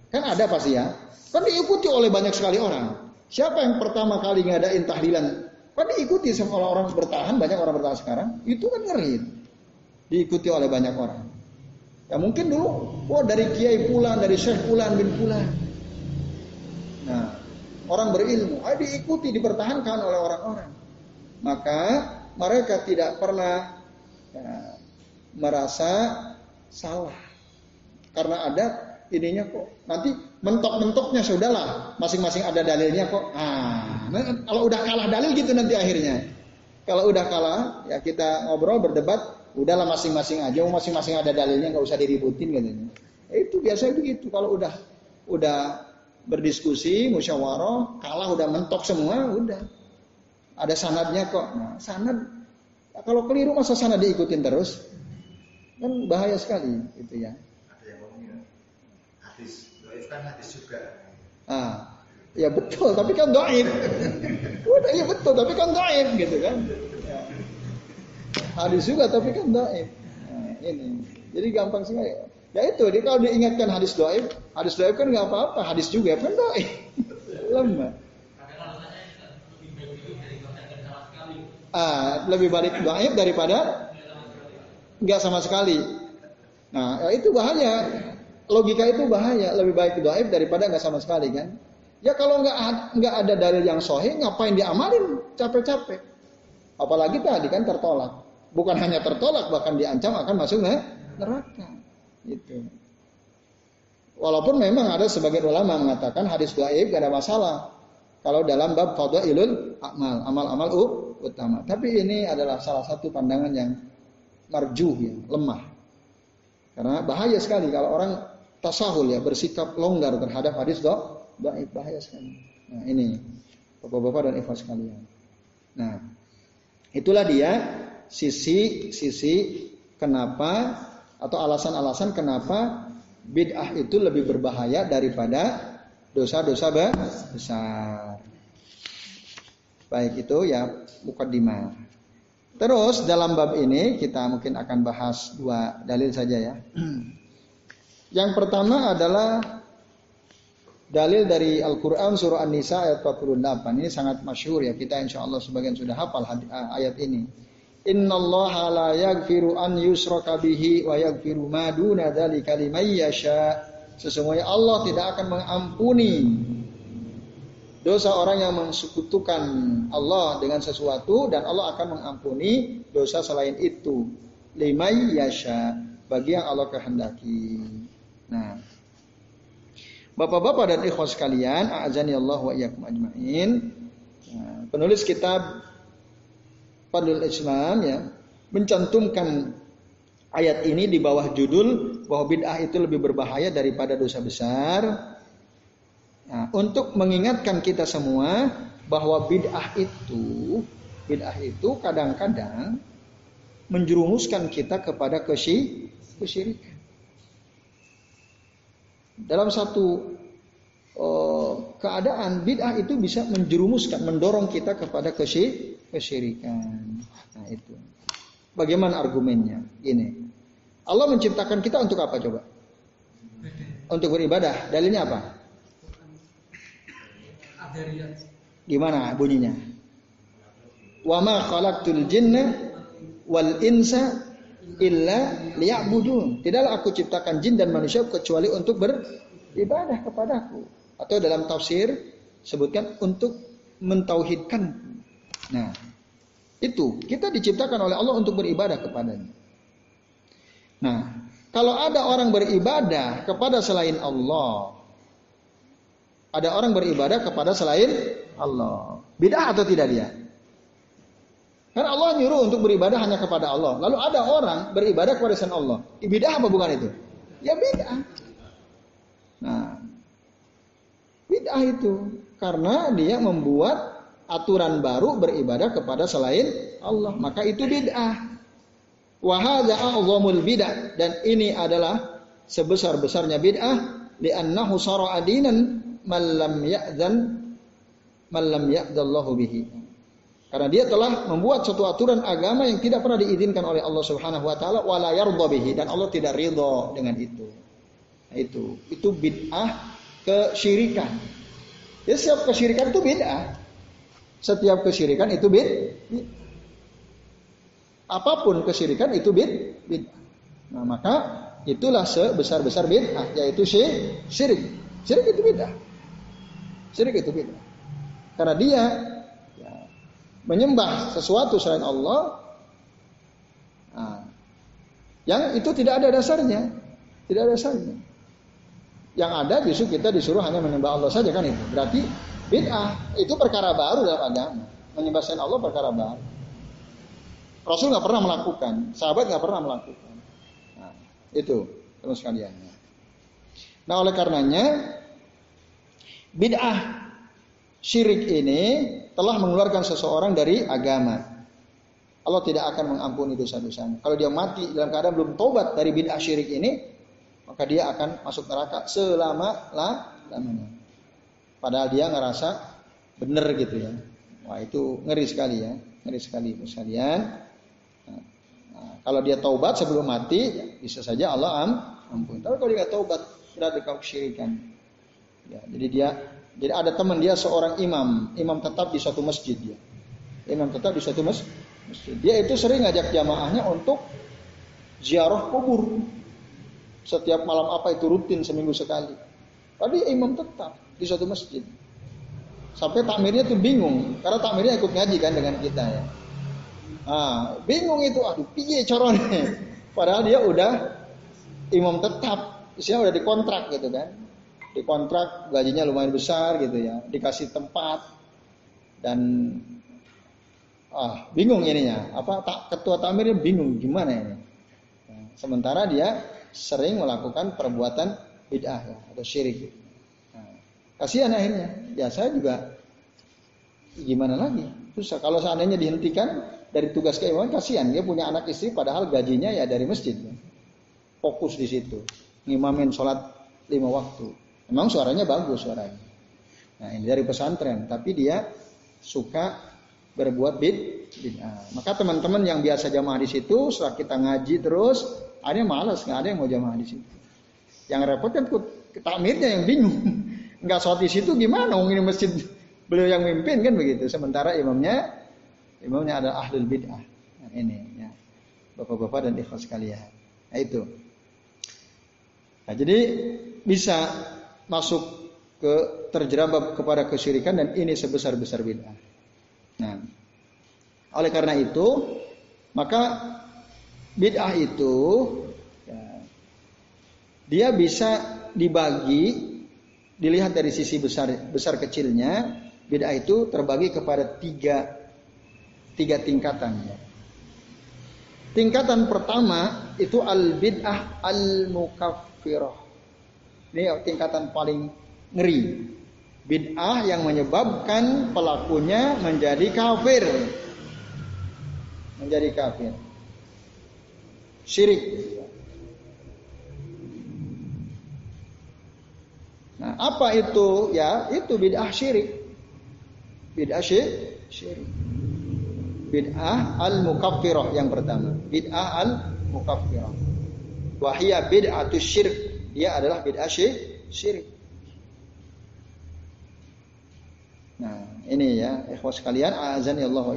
Kan ada pasti ya. Kan diikuti oleh banyak sekali orang. Siapa yang pertama kali ngadain tahlilan? Kan diikuti sama orang-orang bertahan, banyak orang bertahan sekarang. Itu kan ngeri diikuti oleh banyak orang. Ya mungkin dulu, wah dari kiai pulang, dari syekh pulang bin pulang. Nah, orang berilmu, ah, diikuti, dipertahankan oleh orang-orang. Maka mereka tidak pernah ya, merasa salah. Karena ada ininya kok. Nanti mentok-mentoknya sudahlah, masing-masing ada dalilnya kok. Ah, nah, kalau udah kalah dalil gitu nanti akhirnya. Kalau udah kalah, ya kita ngobrol, berdebat, udahlah masing-masing aja, masing-masing ada dalilnya nggak usah diributin. Eh, itu biasa begitu kalau udah udah berdiskusi, musyawarah, kalah udah mentok semua, udah ada sanadnya kok. Nah, sanad kalau keliru masa sanad diikutin terus kan bahaya sekali itu ya. Ada yang ngomongnya hadis, doif kan hadis juga. Ah, ya betul, tapi kan doif. Udah ya betul, tapi kan doif gitu kan hadis juga tapi kan doib. Nah, ini. Jadi gampang sih ya itu dia kalau diingatkan hadis doib, hadis doib kan nggak apa-apa, hadis juga kan doib. Lemah. Ah, lebih baik doib daripada nggak sama sekali. Nah, ya itu bahaya. Logika itu bahaya. Lebih baik doib daripada nggak sama sekali kan. Ya kalau nggak nggak ada dalil yang sohih, ngapain diamalin capek-capek? Apalagi tadi kan tertolak bukan hanya tertolak bahkan diancam akan masuk neraka. Itu. Walaupun memang ada sebagian ulama mengatakan hadis dhaif gak ada masalah kalau dalam bab fadhailul amal, amal-amal utama. Tapi ini adalah salah satu pandangan yang marjuh ya, lemah. Karena bahaya sekali kalau orang tasahul ya bersikap longgar terhadap hadis dhaif bahaya sekali. Nah, ini Bapak-bapak dan ikhwas sekalian. Nah, itulah dia sisi sisi kenapa atau alasan-alasan kenapa bid'ah itu lebih berbahaya daripada dosa-dosa besar. Baik itu ya mukaddimah. Terus dalam bab ini kita mungkin akan bahas dua dalil saja ya. Yang pertama adalah dalil dari Al-Quran surah An-Nisa ayat 48. Ini sangat masyhur ya. Kita insya Allah sebagian sudah hafal ayat ini. Innallaha la yaghfiru an yusraka bihi wa yaghfiru ma duna dzalika liman yasha. Sesungguhnya Allah tidak akan mengampuni dosa orang yang mensekutukan Allah dengan sesuatu dan Allah akan mengampuni dosa selain itu. Limai yasha bagi yang Allah kehendaki. Nah, Bapak-bapak dan ikhwas sekalian, a'azani Allah wa iyyakum ajmain. Nah, penulis kitab Fadlul Islam ya mencantumkan ayat ini di bawah judul bahwa bid'ah itu lebih berbahaya daripada dosa besar. Nah, untuk mengingatkan kita semua bahwa bid'ah itu bid'ah itu kadang-kadang menjerumuskan kita kepada kesyirikan. Dalam satu uh, keadaan bid'ah itu bisa menjerumuskan, mendorong kita kepada kesyirikan. Nah, itu. Bagaimana argumennya? Ini. Allah menciptakan kita untuk apa coba? Untuk beribadah. Dalilnya apa? Gimana bunyinya? Wa ma khalaqtul jinna wal insa illa liya'budun. Tidaklah aku ciptakan jin dan manusia kecuali untuk beribadah kepadaku. Atau dalam tafsir sebutkan untuk mentauhidkan. Nah, itu kita diciptakan oleh Allah untuk beribadah kepadanya. Nah, kalau ada orang beribadah kepada selain Allah, ada orang beribadah kepada selain Allah, bid'ah atau tidak dia? Karena Allah nyuruh untuk beribadah hanya kepada Allah. Lalu ada orang beribadah kepada selain Allah. Bid'ah apa bukan itu? Ya bid'ah. Nah, bid'ah itu karena dia membuat aturan baru beribadah kepada selain Allah, maka itu bid'ah. Wahada a'zamul bid'ah dan ini adalah sebesar-besarnya bid'ah li'annahu sara adinan man lam ya'zan man lam ya'dallahu bihi. Karena dia telah membuat suatu aturan agama yang tidak pernah diizinkan oleh Allah Subhanahu wa taala wala yarda bihi dan Allah tidak ridho dengan itu. Nah, itu itu bid'ah kesyirikan. Ya setiap kesyirikan itu bid'ah. Setiap kesyirikan itu bid. Apa pun kesyirikan itu bid. bid. Nah maka itulah sebesar-besar bid'ah yaitu syirik. Syirik itu bid'ah. Syirik itu bid'ah. Karena dia ya, menyembah sesuatu selain Allah nah, yang itu tidak ada dasarnya. Tidak ada dasarnya. Yang ada justru kita disuruh hanya menyembah Allah saja kan itu. Berarti Bid'ah itu perkara baru dalam agama. Menyembah selain Allah perkara baru. Rasul nggak pernah melakukan, sahabat nggak pernah melakukan. Nah, itu terus sekalian. Nah oleh karenanya bid'ah syirik ini telah mengeluarkan seseorang dari agama. Allah tidak akan mengampuni dosa-dosanya. Kalau dia mati dalam keadaan belum tobat dari bid'ah syirik ini, maka dia akan masuk neraka selama lamanya. Padahal dia ngerasa benar gitu ya. Wah itu ngeri sekali ya, ngeri sekali sekalian. Nah, nah, kalau dia taubat sebelum mati, ya, bisa saja Allah am, ampun. Tapi kalau dia taubat, sudah kau syirikan. Ya, jadi dia, jadi ada teman dia seorang imam, imam tetap di suatu masjid dia. Imam tetap di suatu masjid. Dia itu sering ngajak jamaahnya untuk ziarah kubur. Setiap malam apa itu rutin seminggu sekali. Tapi imam tetap di suatu masjid. Sampai takmirnya tuh bingung, karena takmirnya ikut ngaji kan dengan kita ya. Ah, bingung itu, aduh piye corone. Padahal dia udah imam tetap, isinya udah dikontrak gitu kan. Dikontrak gajinya lumayan besar gitu ya, dikasih tempat dan ah bingung ininya. Apa tak ketua takmirnya bingung gimana ini. Nah, sementara dia sering melakukan perbuatan bid'ah ya, atau syirik. Kasihan akhirnya. Ya saya juga gimana lagi? Susah. Kalau seandainya dihentikan dari tugas keimaman kasihan. Dia punya anak istri padahal gajinya ya dari masjid. Fokus di situ. Ngimamin sholat lima waktu. Memang suaranya bagus suaranya. Nah ini dari pesantren. Tapi dia suka berbuat bid. Nah, maka teman-teman yang biasa jamaah di situ setelah kita ngaji terus ada yang malas nggak ada yang mau jamaah di situ. Yang repot kan takmirnya yang bingung nggak sholat di situ gimana? Wong ini masjid beliau yang mimpin kan begitu. Sementara imamnya imamnya ada ahlul bid'ah. Nah, ini ya. Bapak-bapak dan ikhlas sekalian. Nah itu. Nah, jadi bisa masuk ke terjerambab kepada kesyirikan dan ini sebesar-besar bid'ah. Nah, oleh karena itu maka bid'ah itu ya, dia bisa dibagi dilihat dari sisi besar besar kecilnya, bid'ah itu terbagi kepada tiga tiga tingkatan. Tingkatan pertama itu al bid'ah al mukaffirah. Ini tingkatan paling ngeri. Bid'ah yang menyebabkan pelakunya menjadi kafir. Menjadi kafir. Syirik. Nah, apa itu? Ya, itu bid'ah syirik. Bid'ah syirik bid'ah al-mukaffirah yang pertama. Bid'ah al-mukaffirah. Wahia bid'atu syirik. Dia adalah bid'ah syirik. Nah, ini ya, ikhwas sekalian, azan ya Allah wa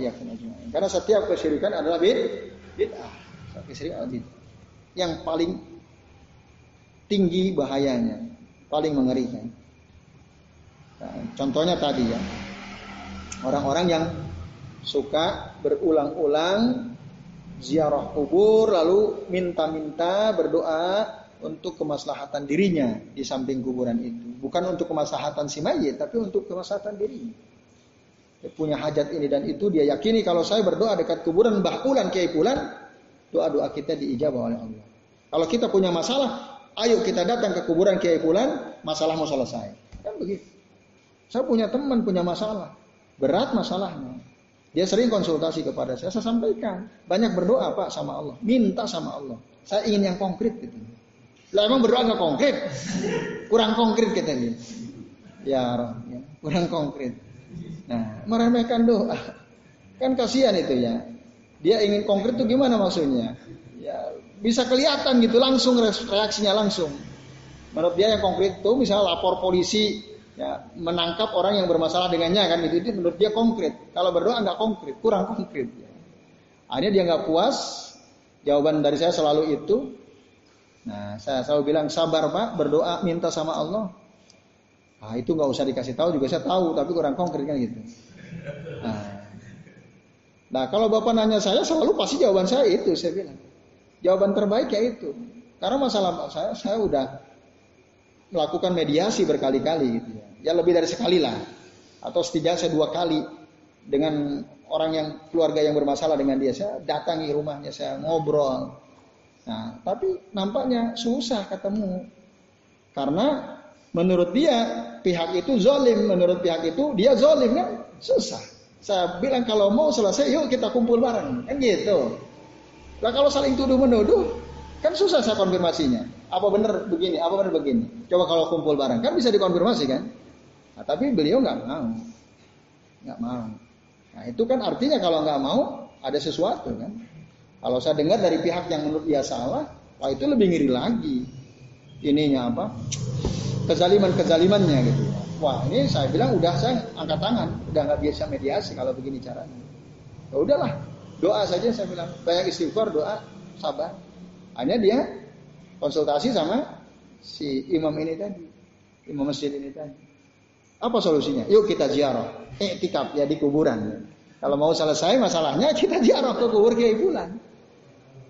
Karena setiap kesyirikan adalah bid'ah. Setiap kesyirikan adalah bid'ah. Yang paling tinggi bahayanya, paling mengerikan. Nah, contohnya tadi ya, orang-orang yang suka berulang-ulang ziarah kubur lalu minta-minta berdoa untuk kemaslahatan dirinya di samping kuburan itu. Bukan untuk kemaslahatan si mayit, tapi untuk kemaslahatan dirinya. Dia punya hajat ini dan itu dia yakini kalau saya berdoa dekat kuburan Mbah Pulan, Kiai Pulan, doa-doa kita diijabah oleh Allah. Kalau kita punya masalah, ayo kita datang ke kuburan Kiai Pulan, masalah mau selesai. Kan begitu. Saya punya teman punya masalah, berat masalahnya. Dia sering konsultasi kepada saya, saya sampaikan. Banyak berdoa Pak sama Allah, minta sama Allah. Saya ingin yang konkret gitu. Lah emang berdoa nggak konkret? Kurang konkret katanya. Ya, ya, kurang konkret. Nah, meremehkan doa. Kan kasihan itu ya. Dia ingin konkret itu gimana maksudnya? Ya, bisa kelihatan gitu langsung reaksinya langsung. Menurut dia yang konkret itu misalnya lapor polisi ya menangkap orang yang bermasalah dengannya kan itu itu menurut dia konkret. Kalau berdoa nggak konkret kurang konkret. Ya. akhirnya dia nggak puas. Jawaban dari saya selalu itu nah saya selalu bilang sabar pak berdoa minta sama Allah. Ah itu nggak usah dikasih tahu juga saya tahu tapi kurang konkret kan gitu. Nah, nah kalau bapak nanya saya selalu pasti jawaban saya itu saya bilang jawaban terbaik ya itu karena masalah saya saya udah melakukan mediasi berkali-kali gitu ya. Ya lebih dari sekali lah. Atau setidaknya saya dua kali dengan orang yang keluarga yang bermasalah dengan dia. Saya datangi rumahnya, saya ngobrol. Nah, tapi nampaknya susah ketemu. Karena menurut dia pihak itu zolim, menurut pihak itu dia zolim kan susah. Saya bilang kalau mau selesai yuk kita kumpul bareng kan gitu. Nah kalau saling tuduh menuduh kan susah saya konfirmasinya. Apa benar begini? Apa benar begini? Coba kalau kumpul bareng kan bisa dikonfirmasi kan? Nah, tapi beliau nggak mau, nggak mau. Nah itu kan artinya kalau nggak mau ada sesuatu kan? Kalau saya dengar dari pihak yang menurut dia salah, wah itu lebih ngiri lagi. Ininya apa? Kezaliman-kezalimannya gitu. Wah ini saya bilang udah saya angkat tangan, udah nggak biasa mediasi kalau begini caranya. Ya udahlah, doa saja saya bilang banyak istighfar, doa, sabar. Hanya dia konsultasi sama si imam ini tadi, imam masjid ini tadi. Apa solusinya? Yuk kita ziarah, iktikaf ya di kuburan. Kalau mau selesai masalahnya kita ziarah ke kubur Kiai Bulan.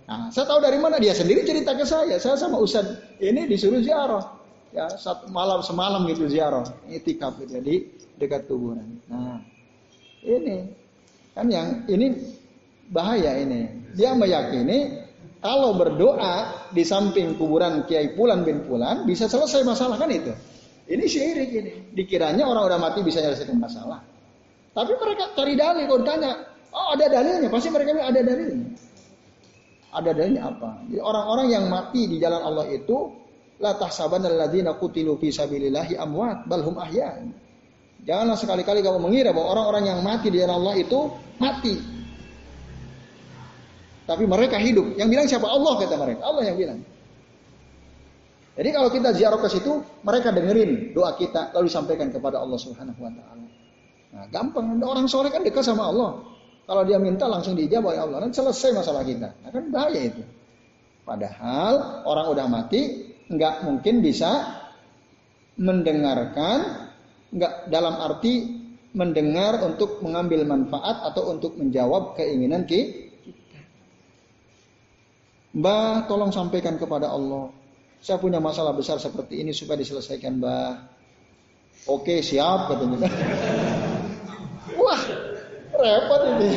Nah, saya tahu dari mana dia sendiri cerita ke saya. Saya sama Ustaz ini disuruh ziarah. Ya, satu malam semalam gitu ziarah, iktikaf gitu di dekat kuburan. Nah, ini kan yang ini bahaya ini. Dia meyakini kalau berdoa di samping kuburan Kiai Pulan bin Pulan bisa selesai masalah kan itu. Ini syirik ini. Dikiranya orang udah mati bisa menyelesaikan masalah. Tapi mereka cari dalil kalau ditanya, oh ada dalilnya, pasti mereka bilang ada dalilnya. Ada dalilnya apa? Orang-orang yang mati di jalan Allah itu la tahsabanna alladziina qutilu fi sabilillahi amwat bal hum ahya. Janganlah sekali-kali kamu mengira bahwa orang-orang yang mati di jalan Allah itu mati, tapi mereka hidup. Yang bilang siapa? Allah kata mereka. Allah yang bilang. Jadi kalau kita ziarah ke situ, mereka dengerin doa kita lalu disampaikan kepada Allah Subhanahu wa taala. Nah, gampang. Orang soleh kan dekat sama Allah. Kalau dia minta langsung dijawab oleh Allah. Nanti selesai masalah kita. Nah, kan bahaya itu. Padahal orang udah mati nggak mungkin bisa mendengarkan nggak dalam arti mendengar untuk mengambil manfaat atau untuk menjawab keinginan kita Mbah, tolong sampaikan kepada Allah. Saya punya masalah besar seperti ini supaya diselesaikan, Mbah. Oke, siap katanya. Wah, repot ini.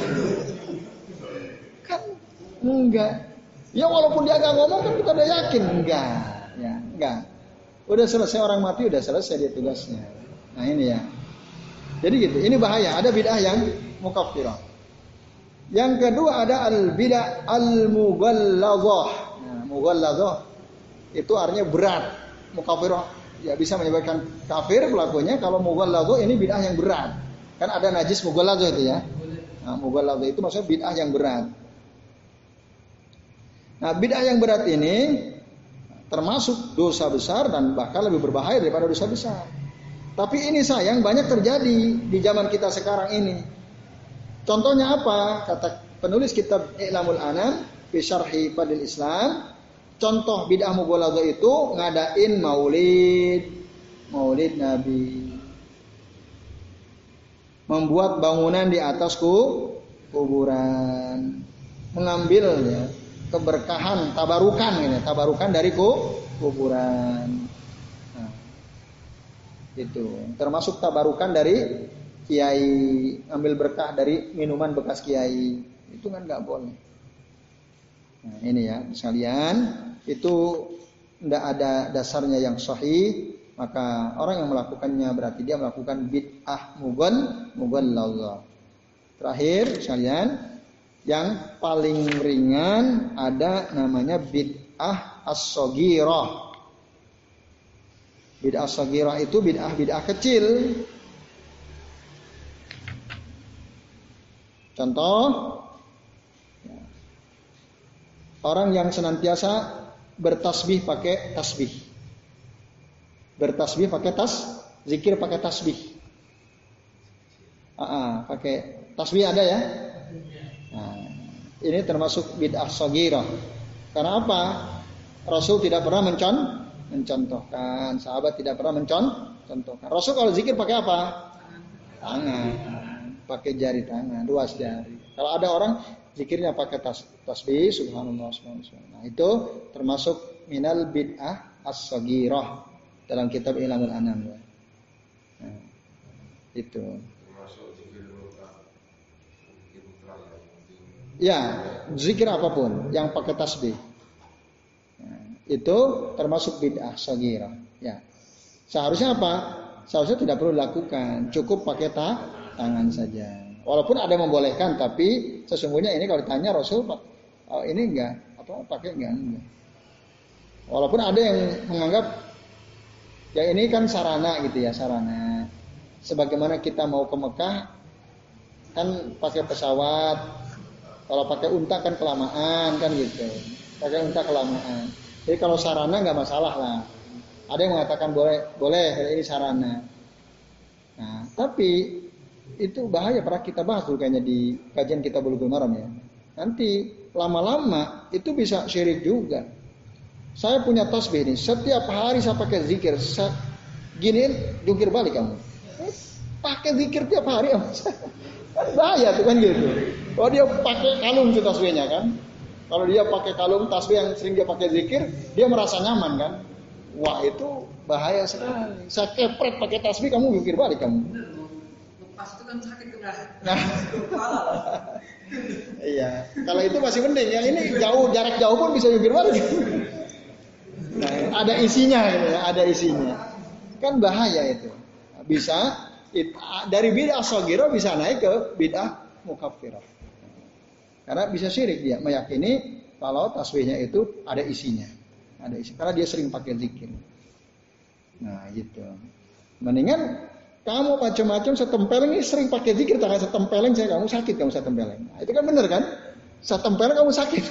Kan Enggak. Ya walaupun dia nggak ngomong kan kita udah yakin enggak. Ya, enggak. Udah selesai orang mati udah selesai dia tugasnya. Nah ini ya. Jadi gitu. Ini bahaya. Ada bid'ah yang mukaffirah. Yang kedua ada al bid'ah al mughalladhah. Nah, mughalladhah itu artinya berat. Mukaffirah ya bisa menyebabkan kafir pelakunya kalau mughalladhah ini bid'ah yang berat. Kan ada najis mughalladhah itu ya. Nah, mughalladhah itu maksudnya bid'ah yang berat. Nah, bid'ah yang berat ini termasuk dosa besar dan bahkan lebih berbahaya daripada dosa besar. Tapi ini sayang banyak terjadi di zaman kita sekarang ini. Contohnya apa? Kata penulis kitab I'lamul Anam fi syarhi Fadil Islam. Contoh bid'ah mughaladzah itu ngadain maulid, maulid Nabi. Membuat bangunan di atas kuburan. Mengambil ya, keberkahan, tabarukan ini, tabarukan dari kuburan. Nah, itu termasuk tabarukan dari kiai, ambil berkah dari minuman bekas kiai. Itu kan nggak boleh. Nah, ini ya, sekalian, itu tidak ada dasarnya yang sahih, maka orang yang melakukannya berarti dia melakukan bid'ah mugon mugon Allah. Terakhir sekalian, yang paling ringan ada namanya bid'ah as-sogirah. Bid'ah as-sogirah itu bid'ah bid'ah kecil. Contoh, orang yang senantiasa bertasbih pakai tasbih. Bertasbih pakai tas, zikir pakai tasbih. Ah, ah, pakai tasbih ada ya? Nah, ini termasuk bid'ah sogiro. Karena apa? Rasul tidak pernah mencon, mencontohkan. Sahabat tidak pernah mencontohkan. Rasul kalau zikir pakai apa? Tangan. Pakai jari tangan, luas jari. Kalau ada orang zikirnya pakai tas, tasbih, subhanallah, subhanallah. Nah, itu termasuk minal bid'ah as-sagirah dalam kitab Ilhamul Anam. Nah, itu. Ya, zikir apa pun yang pakai tasbih. Ya, itu termasuk bid'ah sagira. Ya. Seharusnya apa? Seharusnya tidak perlu dilakukan, cukup pakai ta tangan saja. Walaupun ada membolehkan, tapi sesungguhnya ini kalau ditanya Rasul, oh, ini enggak, apa pakai enggak, enggak. Walaupun ada yang menganggap ya ini kan sarana gitu ya, sarana. Sebagaimana kita mau ke Mekah kan pakai pesawat, kalau pakai unta kan kelamaan kan gitu. Pakai unta kelamaan. Jadi kalau sarana nggak masalah lah. Ada yang mengatakan boleh, boleh ini sarana. Nah, tapi itu bahaya pernah kita bahas dulu kayaknya di kajian kita bulu maram ya. Nanti lama-lama itu bisa syirik juga. Saya punya tasbih ini, setiap hari saya pakai zikir, saya giniin jungkir balik kamu. Pakai zikir tiap hari, kan bahaya tuh kan gitu. Oh dia pakai kalung itu tasbihnya kan. Kalau dia pakai kalung tasbih yang sering dia pakai zikir, dia merasa nyaman kan. Wah itu bahaya sekali. Saya kepret pakai tasbih, kamu mikir balik kamu. Lepas itu kan sakit Nah, iya. Kalau itu masih penting. Yang ini jauh jarak jauh pun bisa mikir balik. Nah, ada isinya gitu ya, ada isinya. Kan bahaya itu. Bisa it, dari bid'ah sogiro bisa naik ke bid'ah mukaffirah. Karena bisa syirik dia meyakini kalau tasbihnya itu ada isinya. Ada isi. Karena dia sering pakai zikir. Nah gitu. Mendingan kamu macam-macam setempeleng ini sering pakai zikir tangan setempeleng saya kamu sakit kamu setempeleng. Nah, itu kan benar kan? Setempeleng kamu sakit.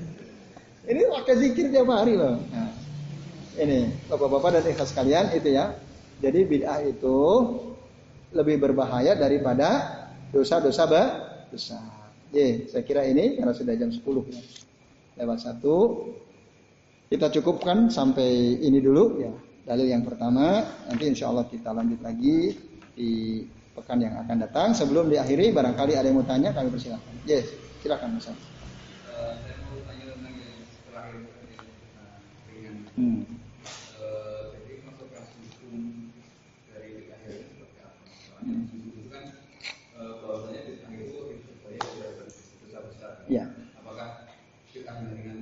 ini pakai zikir tiap hari loh. Nah, ini bapak-bapak dan ikhlas kalian itu ya. Jadi bid'ah itu lebih berbahaya daripada dosa-dosa besar. Ya, saya kira ini karena sudah jam 10 ya. Lewat satu. Kita cukupkan sampai ini dulu ya. Dalil yang pertama, nanti insya Allah kita lanjut lagi di pekan yang akan datang. Sebelum diakhiri, barangkali ada yang mau tanya, kami persilakan. Yes, silakan Mas. Hmm. Ya. Apakah ditambah dengan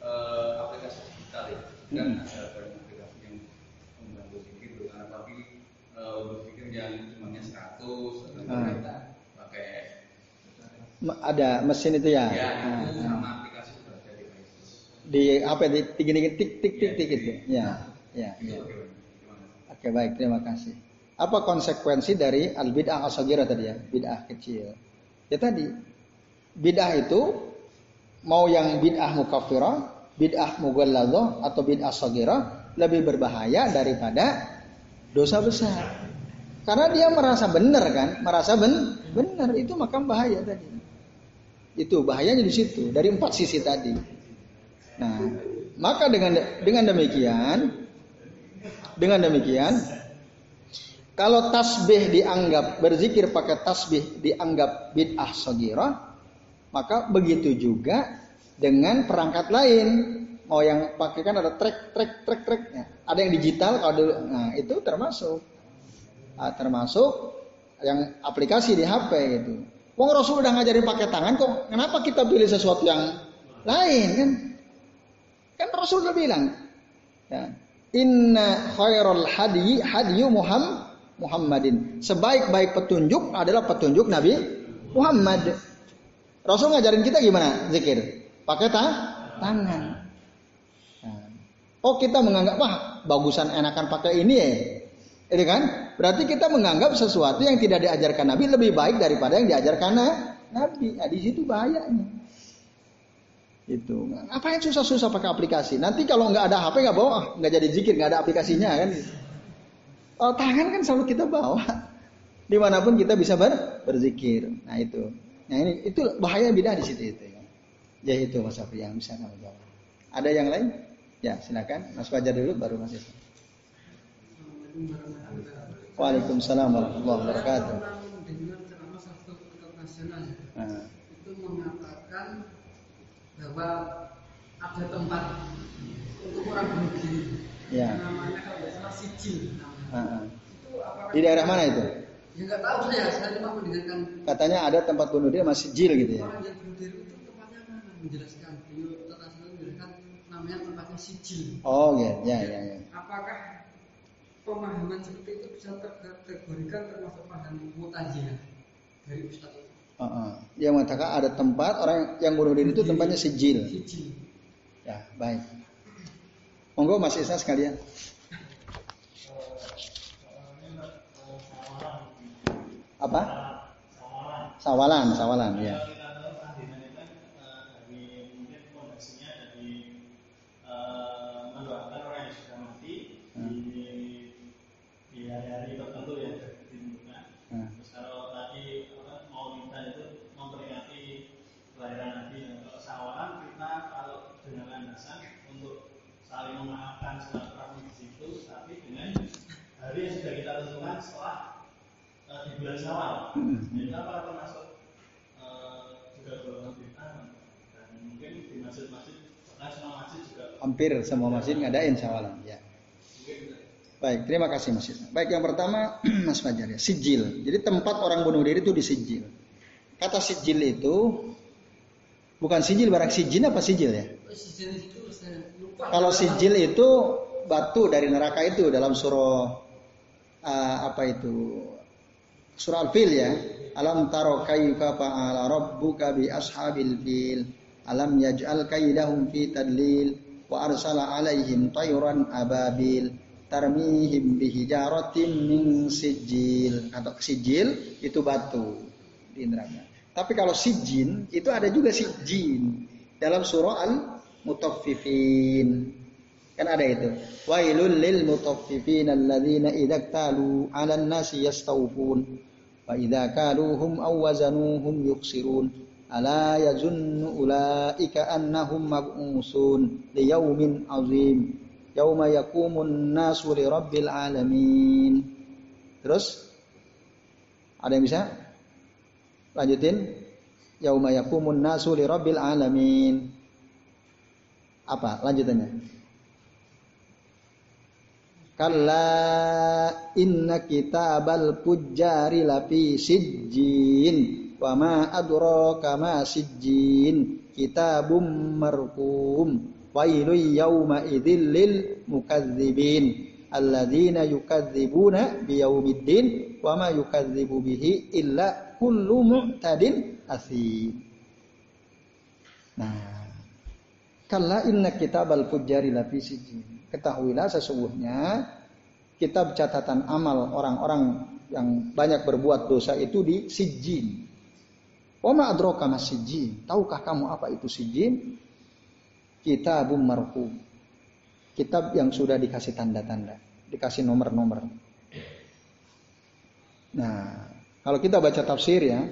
uh, aplikasi ya. Hmm. ada banyak aplikasi yang membantu zikir karena tapi uh, berpikir yang cumanya 100 atau hmm. kita pakai ada mesin itu ya. Ya, nah, sama aplikasi itu ada di Di apa di tik tik tik tik tik tik itu. Ya. Ya. ya. Oke, baik, terima kasih. Apa konsekuensi dari al bid'ah asagira tadi ya, bid'ah kecil? Ya tadi, bid'ah itu mau yang bid'ah mukaffirah, bid'ah mughalladah atau bid'ah sagira lebih berbahaya daripada dosa besar. Karena dia merasa benar kan, merasa ben benar itu maka bahaya tadi. Itu bahayanya di situ dari empat sisi tadi. Nah, maka dengan dengan demikian dengan demikian kalau tasbih dianggap berzikir pakai tasbih dianggap bid'ah sagira, maka begitu juga dengan perangkat lain. Mau yang pakai kan ada trek trek trek trek. Ada yang digital kalau dulu, nah itu termasuk. Nah, termasuk yang aplikasi di HP itu. Wong Rasul udah ngajarin pakai tangan kok, kenapa kita pilih sesuatu yang lain kan? Kan Rasul udah bilang, ya, Inna khairul hadi hadiyu Muhammad Muhammadin. Sebaik-baik petunjuk adalah petunjuk Nabi Muhammad. Rasul ngajarin kita gimana zikir? Pakai ta tangan. Nah. Oh kita menganggap wah bagusan enakan pakai ini ya. Ini kan? Berarti kita menganggap sesuatu yang tidak diajarkan Nabi lebih baik daripada yang diajarkan Nabi. Nah, di situ bahayanya. Itu. Apa yang susah-susah pakai aplikasi? Nanti kalau nggak ada HP nggak bawa, nggak jadi zikir, nggak ada aplikasinya kan? Oh, tangan kan selalu kita bawa. Di mana pun kita bisa ber, berzikir. Nah itu. Nah ini itu bahaya beda di situ itu. Ya, ya itu Mas Afri yang bisa kamu jawab. Ada yang lain? Ya silakan. Mas Fajar dulu baru Mas Islam. Waalaikumsalam warahmatullahi wabarakatuh. Nah. Itu mengatakan bahwa ada tempat untuk orang diri. Ya. Namanya kalau tidak salah sijil. Di daerah mana itu? Ya nggak tahu saya, saya cuma mendengarkan. Katanya ada tempat bunuh diri masih jil gitu ya. Orang yang bunuh diri? Menjelaskan, beliau tata menjelaskan namanya tempatnya sijil. Oh ya, ya, ya, ya. Apakah pemahaman seperti itu bisa terkategorikan termasuk paham mutajilah dari Ustaz itu? Uh -uh. Yang mengatakan ada tempat orang yang bunuh diri itu tempatnya sijil. Sijil. Ya, baik. Monggo Mas Isna sekalian. apa? Sawalan, sawalan, ya. bulan Syawal. Hmm. Jadi apa termasuk uh, juga golongan bid'ah dan mungkin di masjid-masjid sekarang semua masjid juga hampir semua masjid ngadain syawalan ya. Baik, terima kasih Mas. Baik, yang pertama Mas Fajar ya, sijil. Jadi tempat orang bunuh diri itu di sijil. Kata sijil itu bukan sijil barang sijil apa sijil ya? Kalau sijil itu batu dari neraka itu dalam surah uh, apa itu surah Al-Fil ya. Alam taro kaifa fa'ala rabbuka bi ashabil fil. Alam yaj'al kaidahum fi tadlil wa arsala alaihim tayran ababil tarmihim bihijaratin min sijil atau sijil itu batu di neraka. Tapi kalau sijin itu ada juga sijin dalam surah Al Mutaffifin. Kan ada itu. Wailul lil mutaffifin alladzina idza talu 'alan nasi yastawfun Fa idza kaluhum aw wazanuhum yuksirun ala yazunnu ulaika annahum mab'usun li yaumin azim yauma yaqumun nasu li rabbil alamin. Terus ada yang bisa? Lanjutin. Yauma yaqumun nasu li rabbil alamin. Apa lanjutannya? Kalla inna kitabal pujari lafi sijjin wa ma adraka ma sijjin kitabum marqum wailu yauma idzil lil mukadzibin alladzina yukadzibuna biyaumiddin wa ma yukadzibu bihi illa kullu mu'tadin asim. Nah, kalla inna kitabal fujjari lafi sijin. Ketahuilah sesungguhnya kitab catatan amal orang-orang yang banyak berbuat dosa itu di sijin. Wa ma adraka mas sijin? Tahukah kamu apa itu sijin? Kitabum marhum kitab yang sudah dikasih tanda-tanda, dikasih nomor-nomor. Nah, kalau kita baca tafsir ya,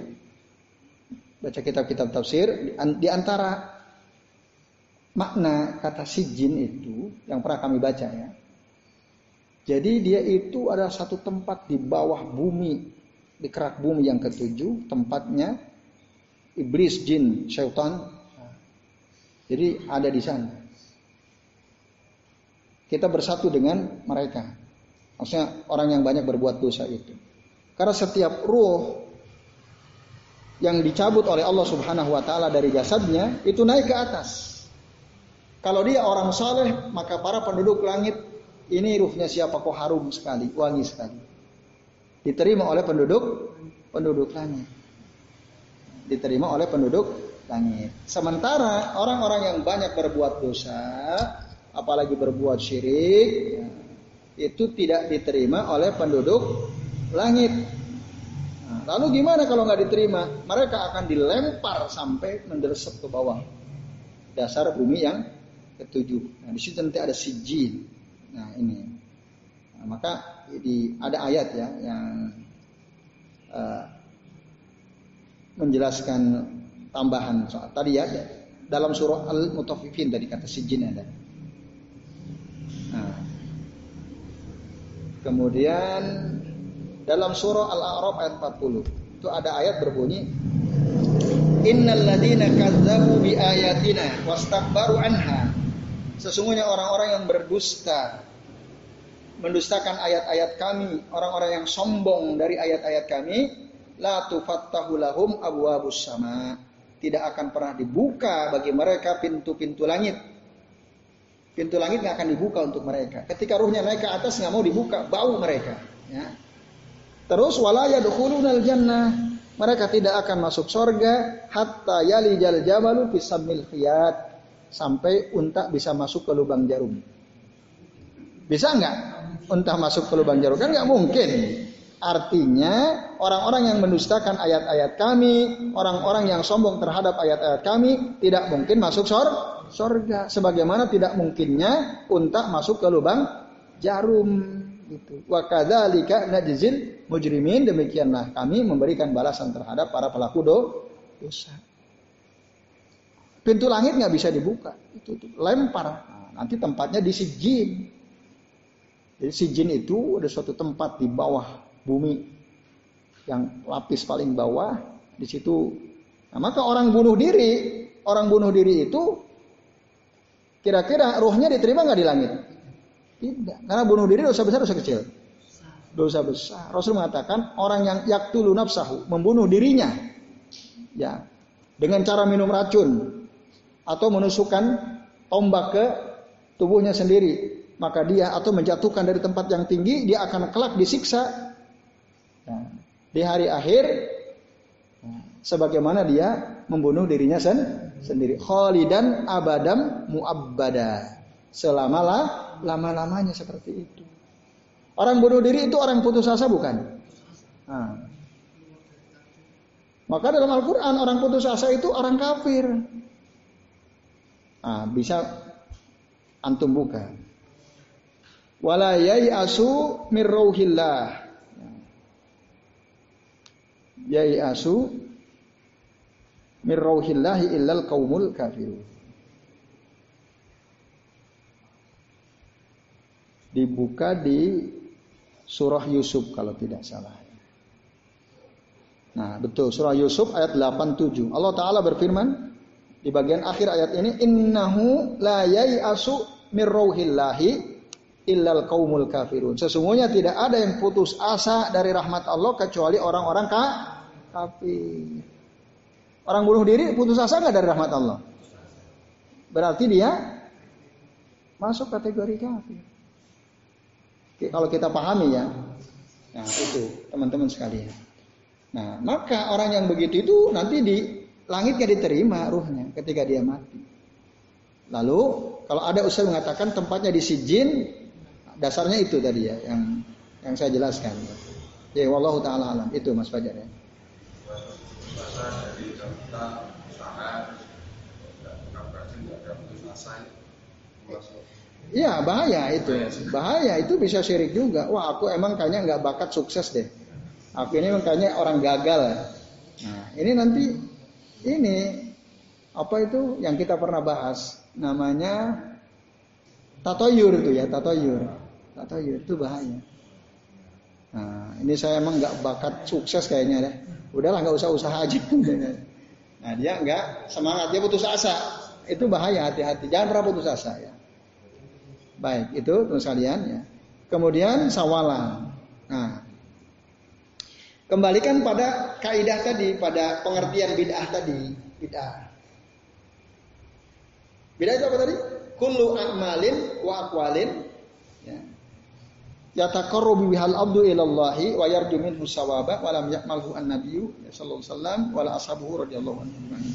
baca kitab-kitab tafsir, di antara makna kata sijin itu yang pernah kami baca ya. Jadi dia itu adalah satu tempat di bawah bumi, di kerak bumi yang ketujuh, tempatnya iblis, jin, syaitan. Jadi ada di sana kita bersatu dengan mereka. Maksudnya orang yang banyak berbuat dosa itu. Karena setiap ruh yang dicabut oleh Allah Subhanahu wa taala dari jasadnya itu naik ke atas. Kalau dia orang saleh, maka para penduduk langit ini ruhnya siapa kok harum sekali, wangi sekali. Diterima oleh penduduk penduduk langit. Diterima oleh penduduk langit. Sementara orang-orang yang banyak berbuat dosa, apalagi berbuat syirik, itu tidak diterima oleh penduduk langit. Nah, lalu gimana kalau nggak diterima? Mereka akan dilempar sampai mendersep ke bawah dasar bumi yang ketujuh. Nah, di situ nanti ada sijil. Nah, ini. Nah, maka di ada ayat ya yang uh, menjelaskan tambahan soal tadi ya dalam surah Al-Mutaffifin tadi kata sijin ada. Nah. Kemudian dalam surah Al-A'raf ayat 40 itu ada ayat berbunyi Innal ladina kazzabu bi ayatina wastakbaru anha. Sesungguhnya orang-orang yang berdusta mendustakan ayat-ayat kami, orang-orang yang sombong dari ayat-ayat kami, la tufattahu lahum abwabus sama. Tidak akan pernah dibuka bagi mereka pintu-pintu langit pintu langit nggak akan dibuka untuk mereka. Ketika ruhnya naik ke atas nggak mau dibuka, bau mereka. Ya. Terus walaya dukhulunal jannah. Mereka tidak akan masuk sorga hatta yali jal jamalu fisamil khiyat sampai unta bisa masuk ke lubang jarum. Bisa nggak unta masuk ke lubang jarum? Kan nggak mungkin. Artinya orang-orang yang mendustakan ayat-ayat kami, orang-orang yang sombong terhadap ayat-ayat kami tidak mungkin masuk sorga sorga. Sebagaimana tidak mungkinnya unta masuk ke lubang jarum. Gitu. Wa kadzalika najzil mujrimin demikianlah kami memberikan balasan terhadap para pelaku dosa. Pintu langit nggak bisa dibuka, itu, itu lempar. Nah, nanti tempatnya di sijin. Jadi sijin itu ada suatu tempat di bawah bumi yang lapis paling bawah di situ. Nah, maka orang bunuh diri, orang bunuh diri itu Kira-kira rohnya diterima nggak di langit? Tidak. Karena bunuh diri dosa besar dosa kecil? Dosa besar. Rasul mengatakan orang yang yaktulu nafsahu, membunuh dirinya. Ya. Dengan cara minum racun atau menusukkan tombak ke tubuhnya sendiri, maka dia atau menjatuhkan dari tempat yang tinggi, dia akan kelak disiksa. Di hari akhir sebagaimana dia membunuh dirinya sen sendiri. Khalidan abadam muabbada. Selama lama-lamanya seperti itu. Orang bunuh diri itu orang putus asa bukan? Nah. Maka dalam Al-Quran orang putus asa itu orang kafir. Nah, bisa antum buka. Wala asu mirrauhillah. asu min rauhillahi illal qaumul kafirun. Dibuka di surah Yusuf kalau tidak salah. Nah, betul surah Yusuf ayat 87. Allah taala berfirman di bagian akhir ayat ini innahu la yai'asu min rauhillahi illal qaumul kafirun. Sesungguhnya tidak ada yang putus asa dari rahmat Allah kecuali orang-orang kafir. Orang bunuh diri putus asa nggak dari rahmat Allah? berarti dia masuk kategori kafir. Kalau kita pahami ya, nah itu teman-teman sekalian. Nah maka orang yang begitu itu nanti di langitnya diterima ruhnya ketika dia mati. Lalu kalau ada usaha mengatakan tempatnya di sijin, dasarnya itu tadi ya yang yang saya jelaskan. Ya wallahu taala alam itu Mas Fajar ya. Usaha Iya bahaya itu, bahaya itu bisa syirik juga. Wah aku emang kayaknya nggak bakat sukses deh. Aku ini emang kayaknya orang gagal. Nah ini nanti ini apa itu yang kita pernah bahas namanya tatoyur itu ya tatoyur, tatoyur itu bahaya. Nah ini saya emang nggak bakat sukses kayaknya deh. Udahlah nggak usah usaha aja. Nah dia nggak semangat dia putus asa. Itu bahaya hati-hati. Jangan pernah putus asa ya. Baik, itu terus kalian ya. Kemudian sawalan. Nah, kembalikan pada kaidah tadi, pada pengertian bid'ah tadi, bid'ah. Bid'ah itu apa tadi? Kullu a'malin wa aqwalin. Yataqarrabu bihal abdu ilallahi wa yarju minhu sawaba wa lam yakmalhu an-nabiyyu sallallahu alaihi wasallam wa la ashabuhu radhiyallahu anhum.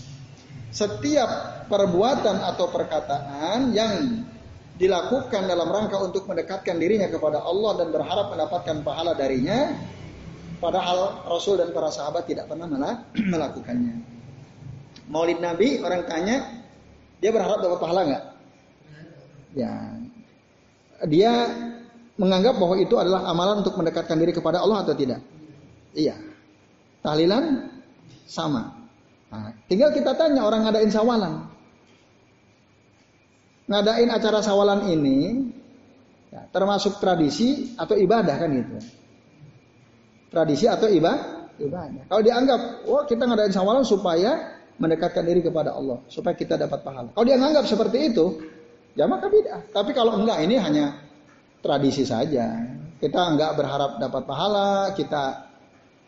Setiap perbuatan atau perkataan yang dilakukan dalam rangka untuk mendekatkan dirinya kepada Allah dan berharap mendapatkan pahala darinya padahal Rasul dan para sahabat tidak pernah melakukannya. Maulid Nabi orang tanya dia berharap dapat pahala nggak? Ya. Dia menganggap bahwa itu adalah amalan untuk mendekatkan diri kepada Allah atau tidak iya tahlilan sama nah, tinggal kita tanya orang ngadain sawalan ngadain acara sawalan ini ya, termasuk tradisi atau ibadah kan gitu. Tradisi atau ibadah? Ibadah. Kalau dianggap, wah oh, kita ngadain sawalan supaya mendekatkan diri kepada Allah, supaya kita dapat pahala. Kalau dia menganggap seperti itu, ya maka bid'ah. Tapi kalau enggak ini hanya tradisi saja. Kita enggak berharap dapat pahala, kita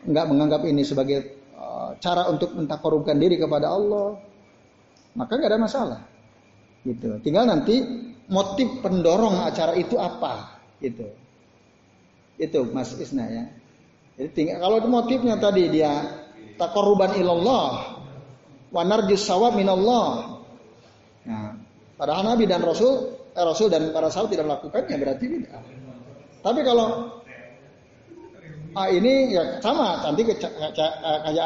enggak menganggap ini sebagai uh, cara untuk mentakorubkan diri kepada Allah, maka enggak ada masalah. Gitu. Tinggal nanti motif pendorong acara itu apa, gitu. Itu Mas Isna ya. Jadi tinggal kalau motifnya tadi dia takoruban ilallah, wanarjus sawab minallah. Nah, padahal Nabi dan Rasul, eh, Rasul dan para sahabat tidak melakukannya berarti tidak. Tapi kalau ah ini ya sama nanti kayak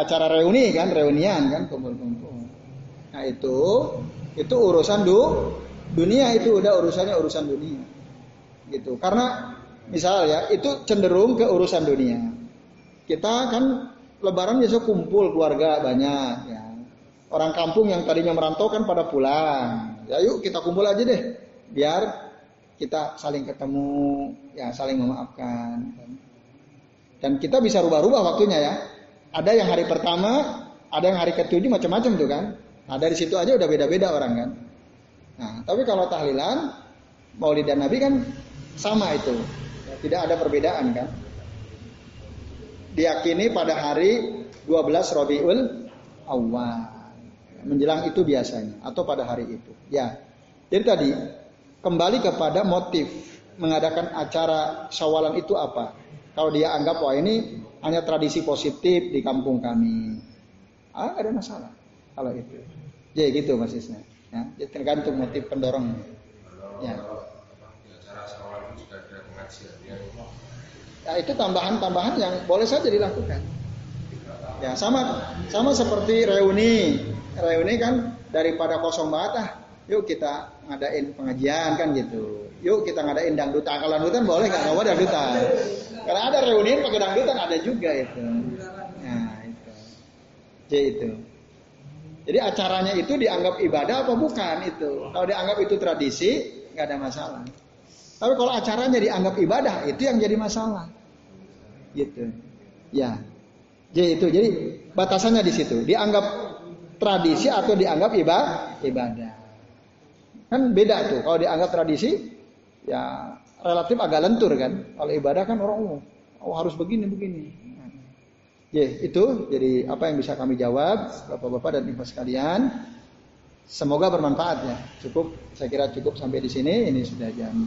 acara reuni kan, reunian kan kumpul-kumpul. Nah itu itu urusan du, dunia itu udah urusannya urusan dunia. Gitu. Karena misal ya, itu cenderung ke urusan dunia. Kita kan lebaran biasa kumpul keluarga banyak ya. Orang kampung yang tadinya merantau kan pada pulang. Ya yuk kita kumpul aja deh. Biar kita saling ketemu, ya saling memaafkan. Dan kita bisa rubah-rubah waktunya ya. Ada yang hari pertama, ada yang hari ketujuh macam-macam tuh kan. Nah dari situ aja udah beda-beda orang kan. Nah tapi kalau tahlilan Maulid dan Nabi kan sama itu, tidak ada perbedaan kan. Diyakini pada hari 12 Rabiul Awal menjelang itu biasanya atau pada hari itu. Ya, jadi tadi kembali kepada motif mengadakan acara syawalan itu apa? Kalau dia anggap wah ini hanya tradisi positif di kampung kami, ah ada masalah kalau itu. Ya gitu Mas Isna. Ya, ya tergantung motif pendorong. Ya. Ya itu tambahan-tambahan yang boleh saja dilakukan. Ya sama sama seperti reuni. Reuni kan daripada kosong banget ah, yuk kita ngadain pengajian kan gitu. Yuk kita ngadain dangdutan. Kalau dangdutan boleh nggak mau dangdutan. Karena ada reuni pakai dangdutan ada juga itu. Nah itu. Jadi itu. Jadi acaranya itu dianggap ibadah apa bukan itu? Kalau dianggap itu tradisi, nggak ada masalah. Tapi kalau acaranya dianggap ibadah, itu yang jadi masalah. Gitu. Ya. Jadi itu. Jadi batasannya di situ. Dianggap tradisi atau dianggap ibadah? Ibadah. Kan beda tuh. Kalau dianggap tradisi, ya relatif agak lentur kan. Kalau ibadah kan orang oh, oh harus begini begini. Ya, itu jadi apa yang bisa kami jawab Bapak-bapak dan Ibu sekalian. Semoga bermanfaat ya. Cukup, saya kira cukup sampai di sini. Ini sudah jam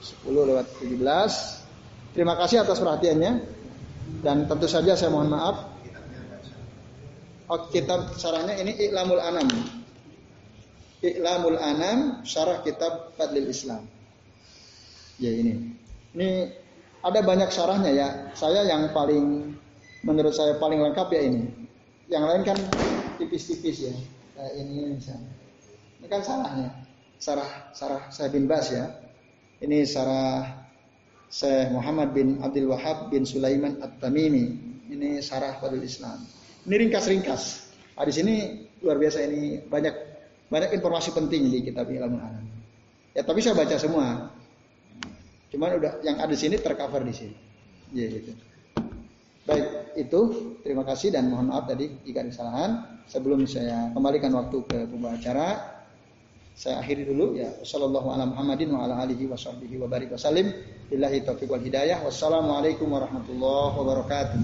10 lewat 17. Terima kasih atas perhatiannya. Dan tentu saja saya mohon maaf. Oh, kitab sarahnya ini Iklamul Anam. Iklamul Anam, syarah kitab Fadlil Islam. Ya ini. Ini ada banyak syarahnya ya. Saya yang paling menurut saya paling lengkap ya ini. Yang lain kan tipis-tipis ya kayak ini misalnya. Ini kan salahnya. Sarah Sarah saya bin Bas ya. Ini Sarah Syekh Muhammad bin Abdul Wahab bin Sulaiman At-Tamimi. Ini Sarah Fadil Islam. Ini ringkas-ringkas. Nah, di sini luar biasa ini banyak banyak informasi penting di kitab Ilmu Alam. Ya tapi saya baca semua. Cuman udah yang ada di sini tercover di sini. Ya gitu. Baik, itu terima kasih dan mohon maaf tadi jika ada kesalahan. Sebelum saya kembalikan waktu ke pembawa acara, saya akhiri dulu ya. Wassalamualaikum warahmatullahi wabarakatuh.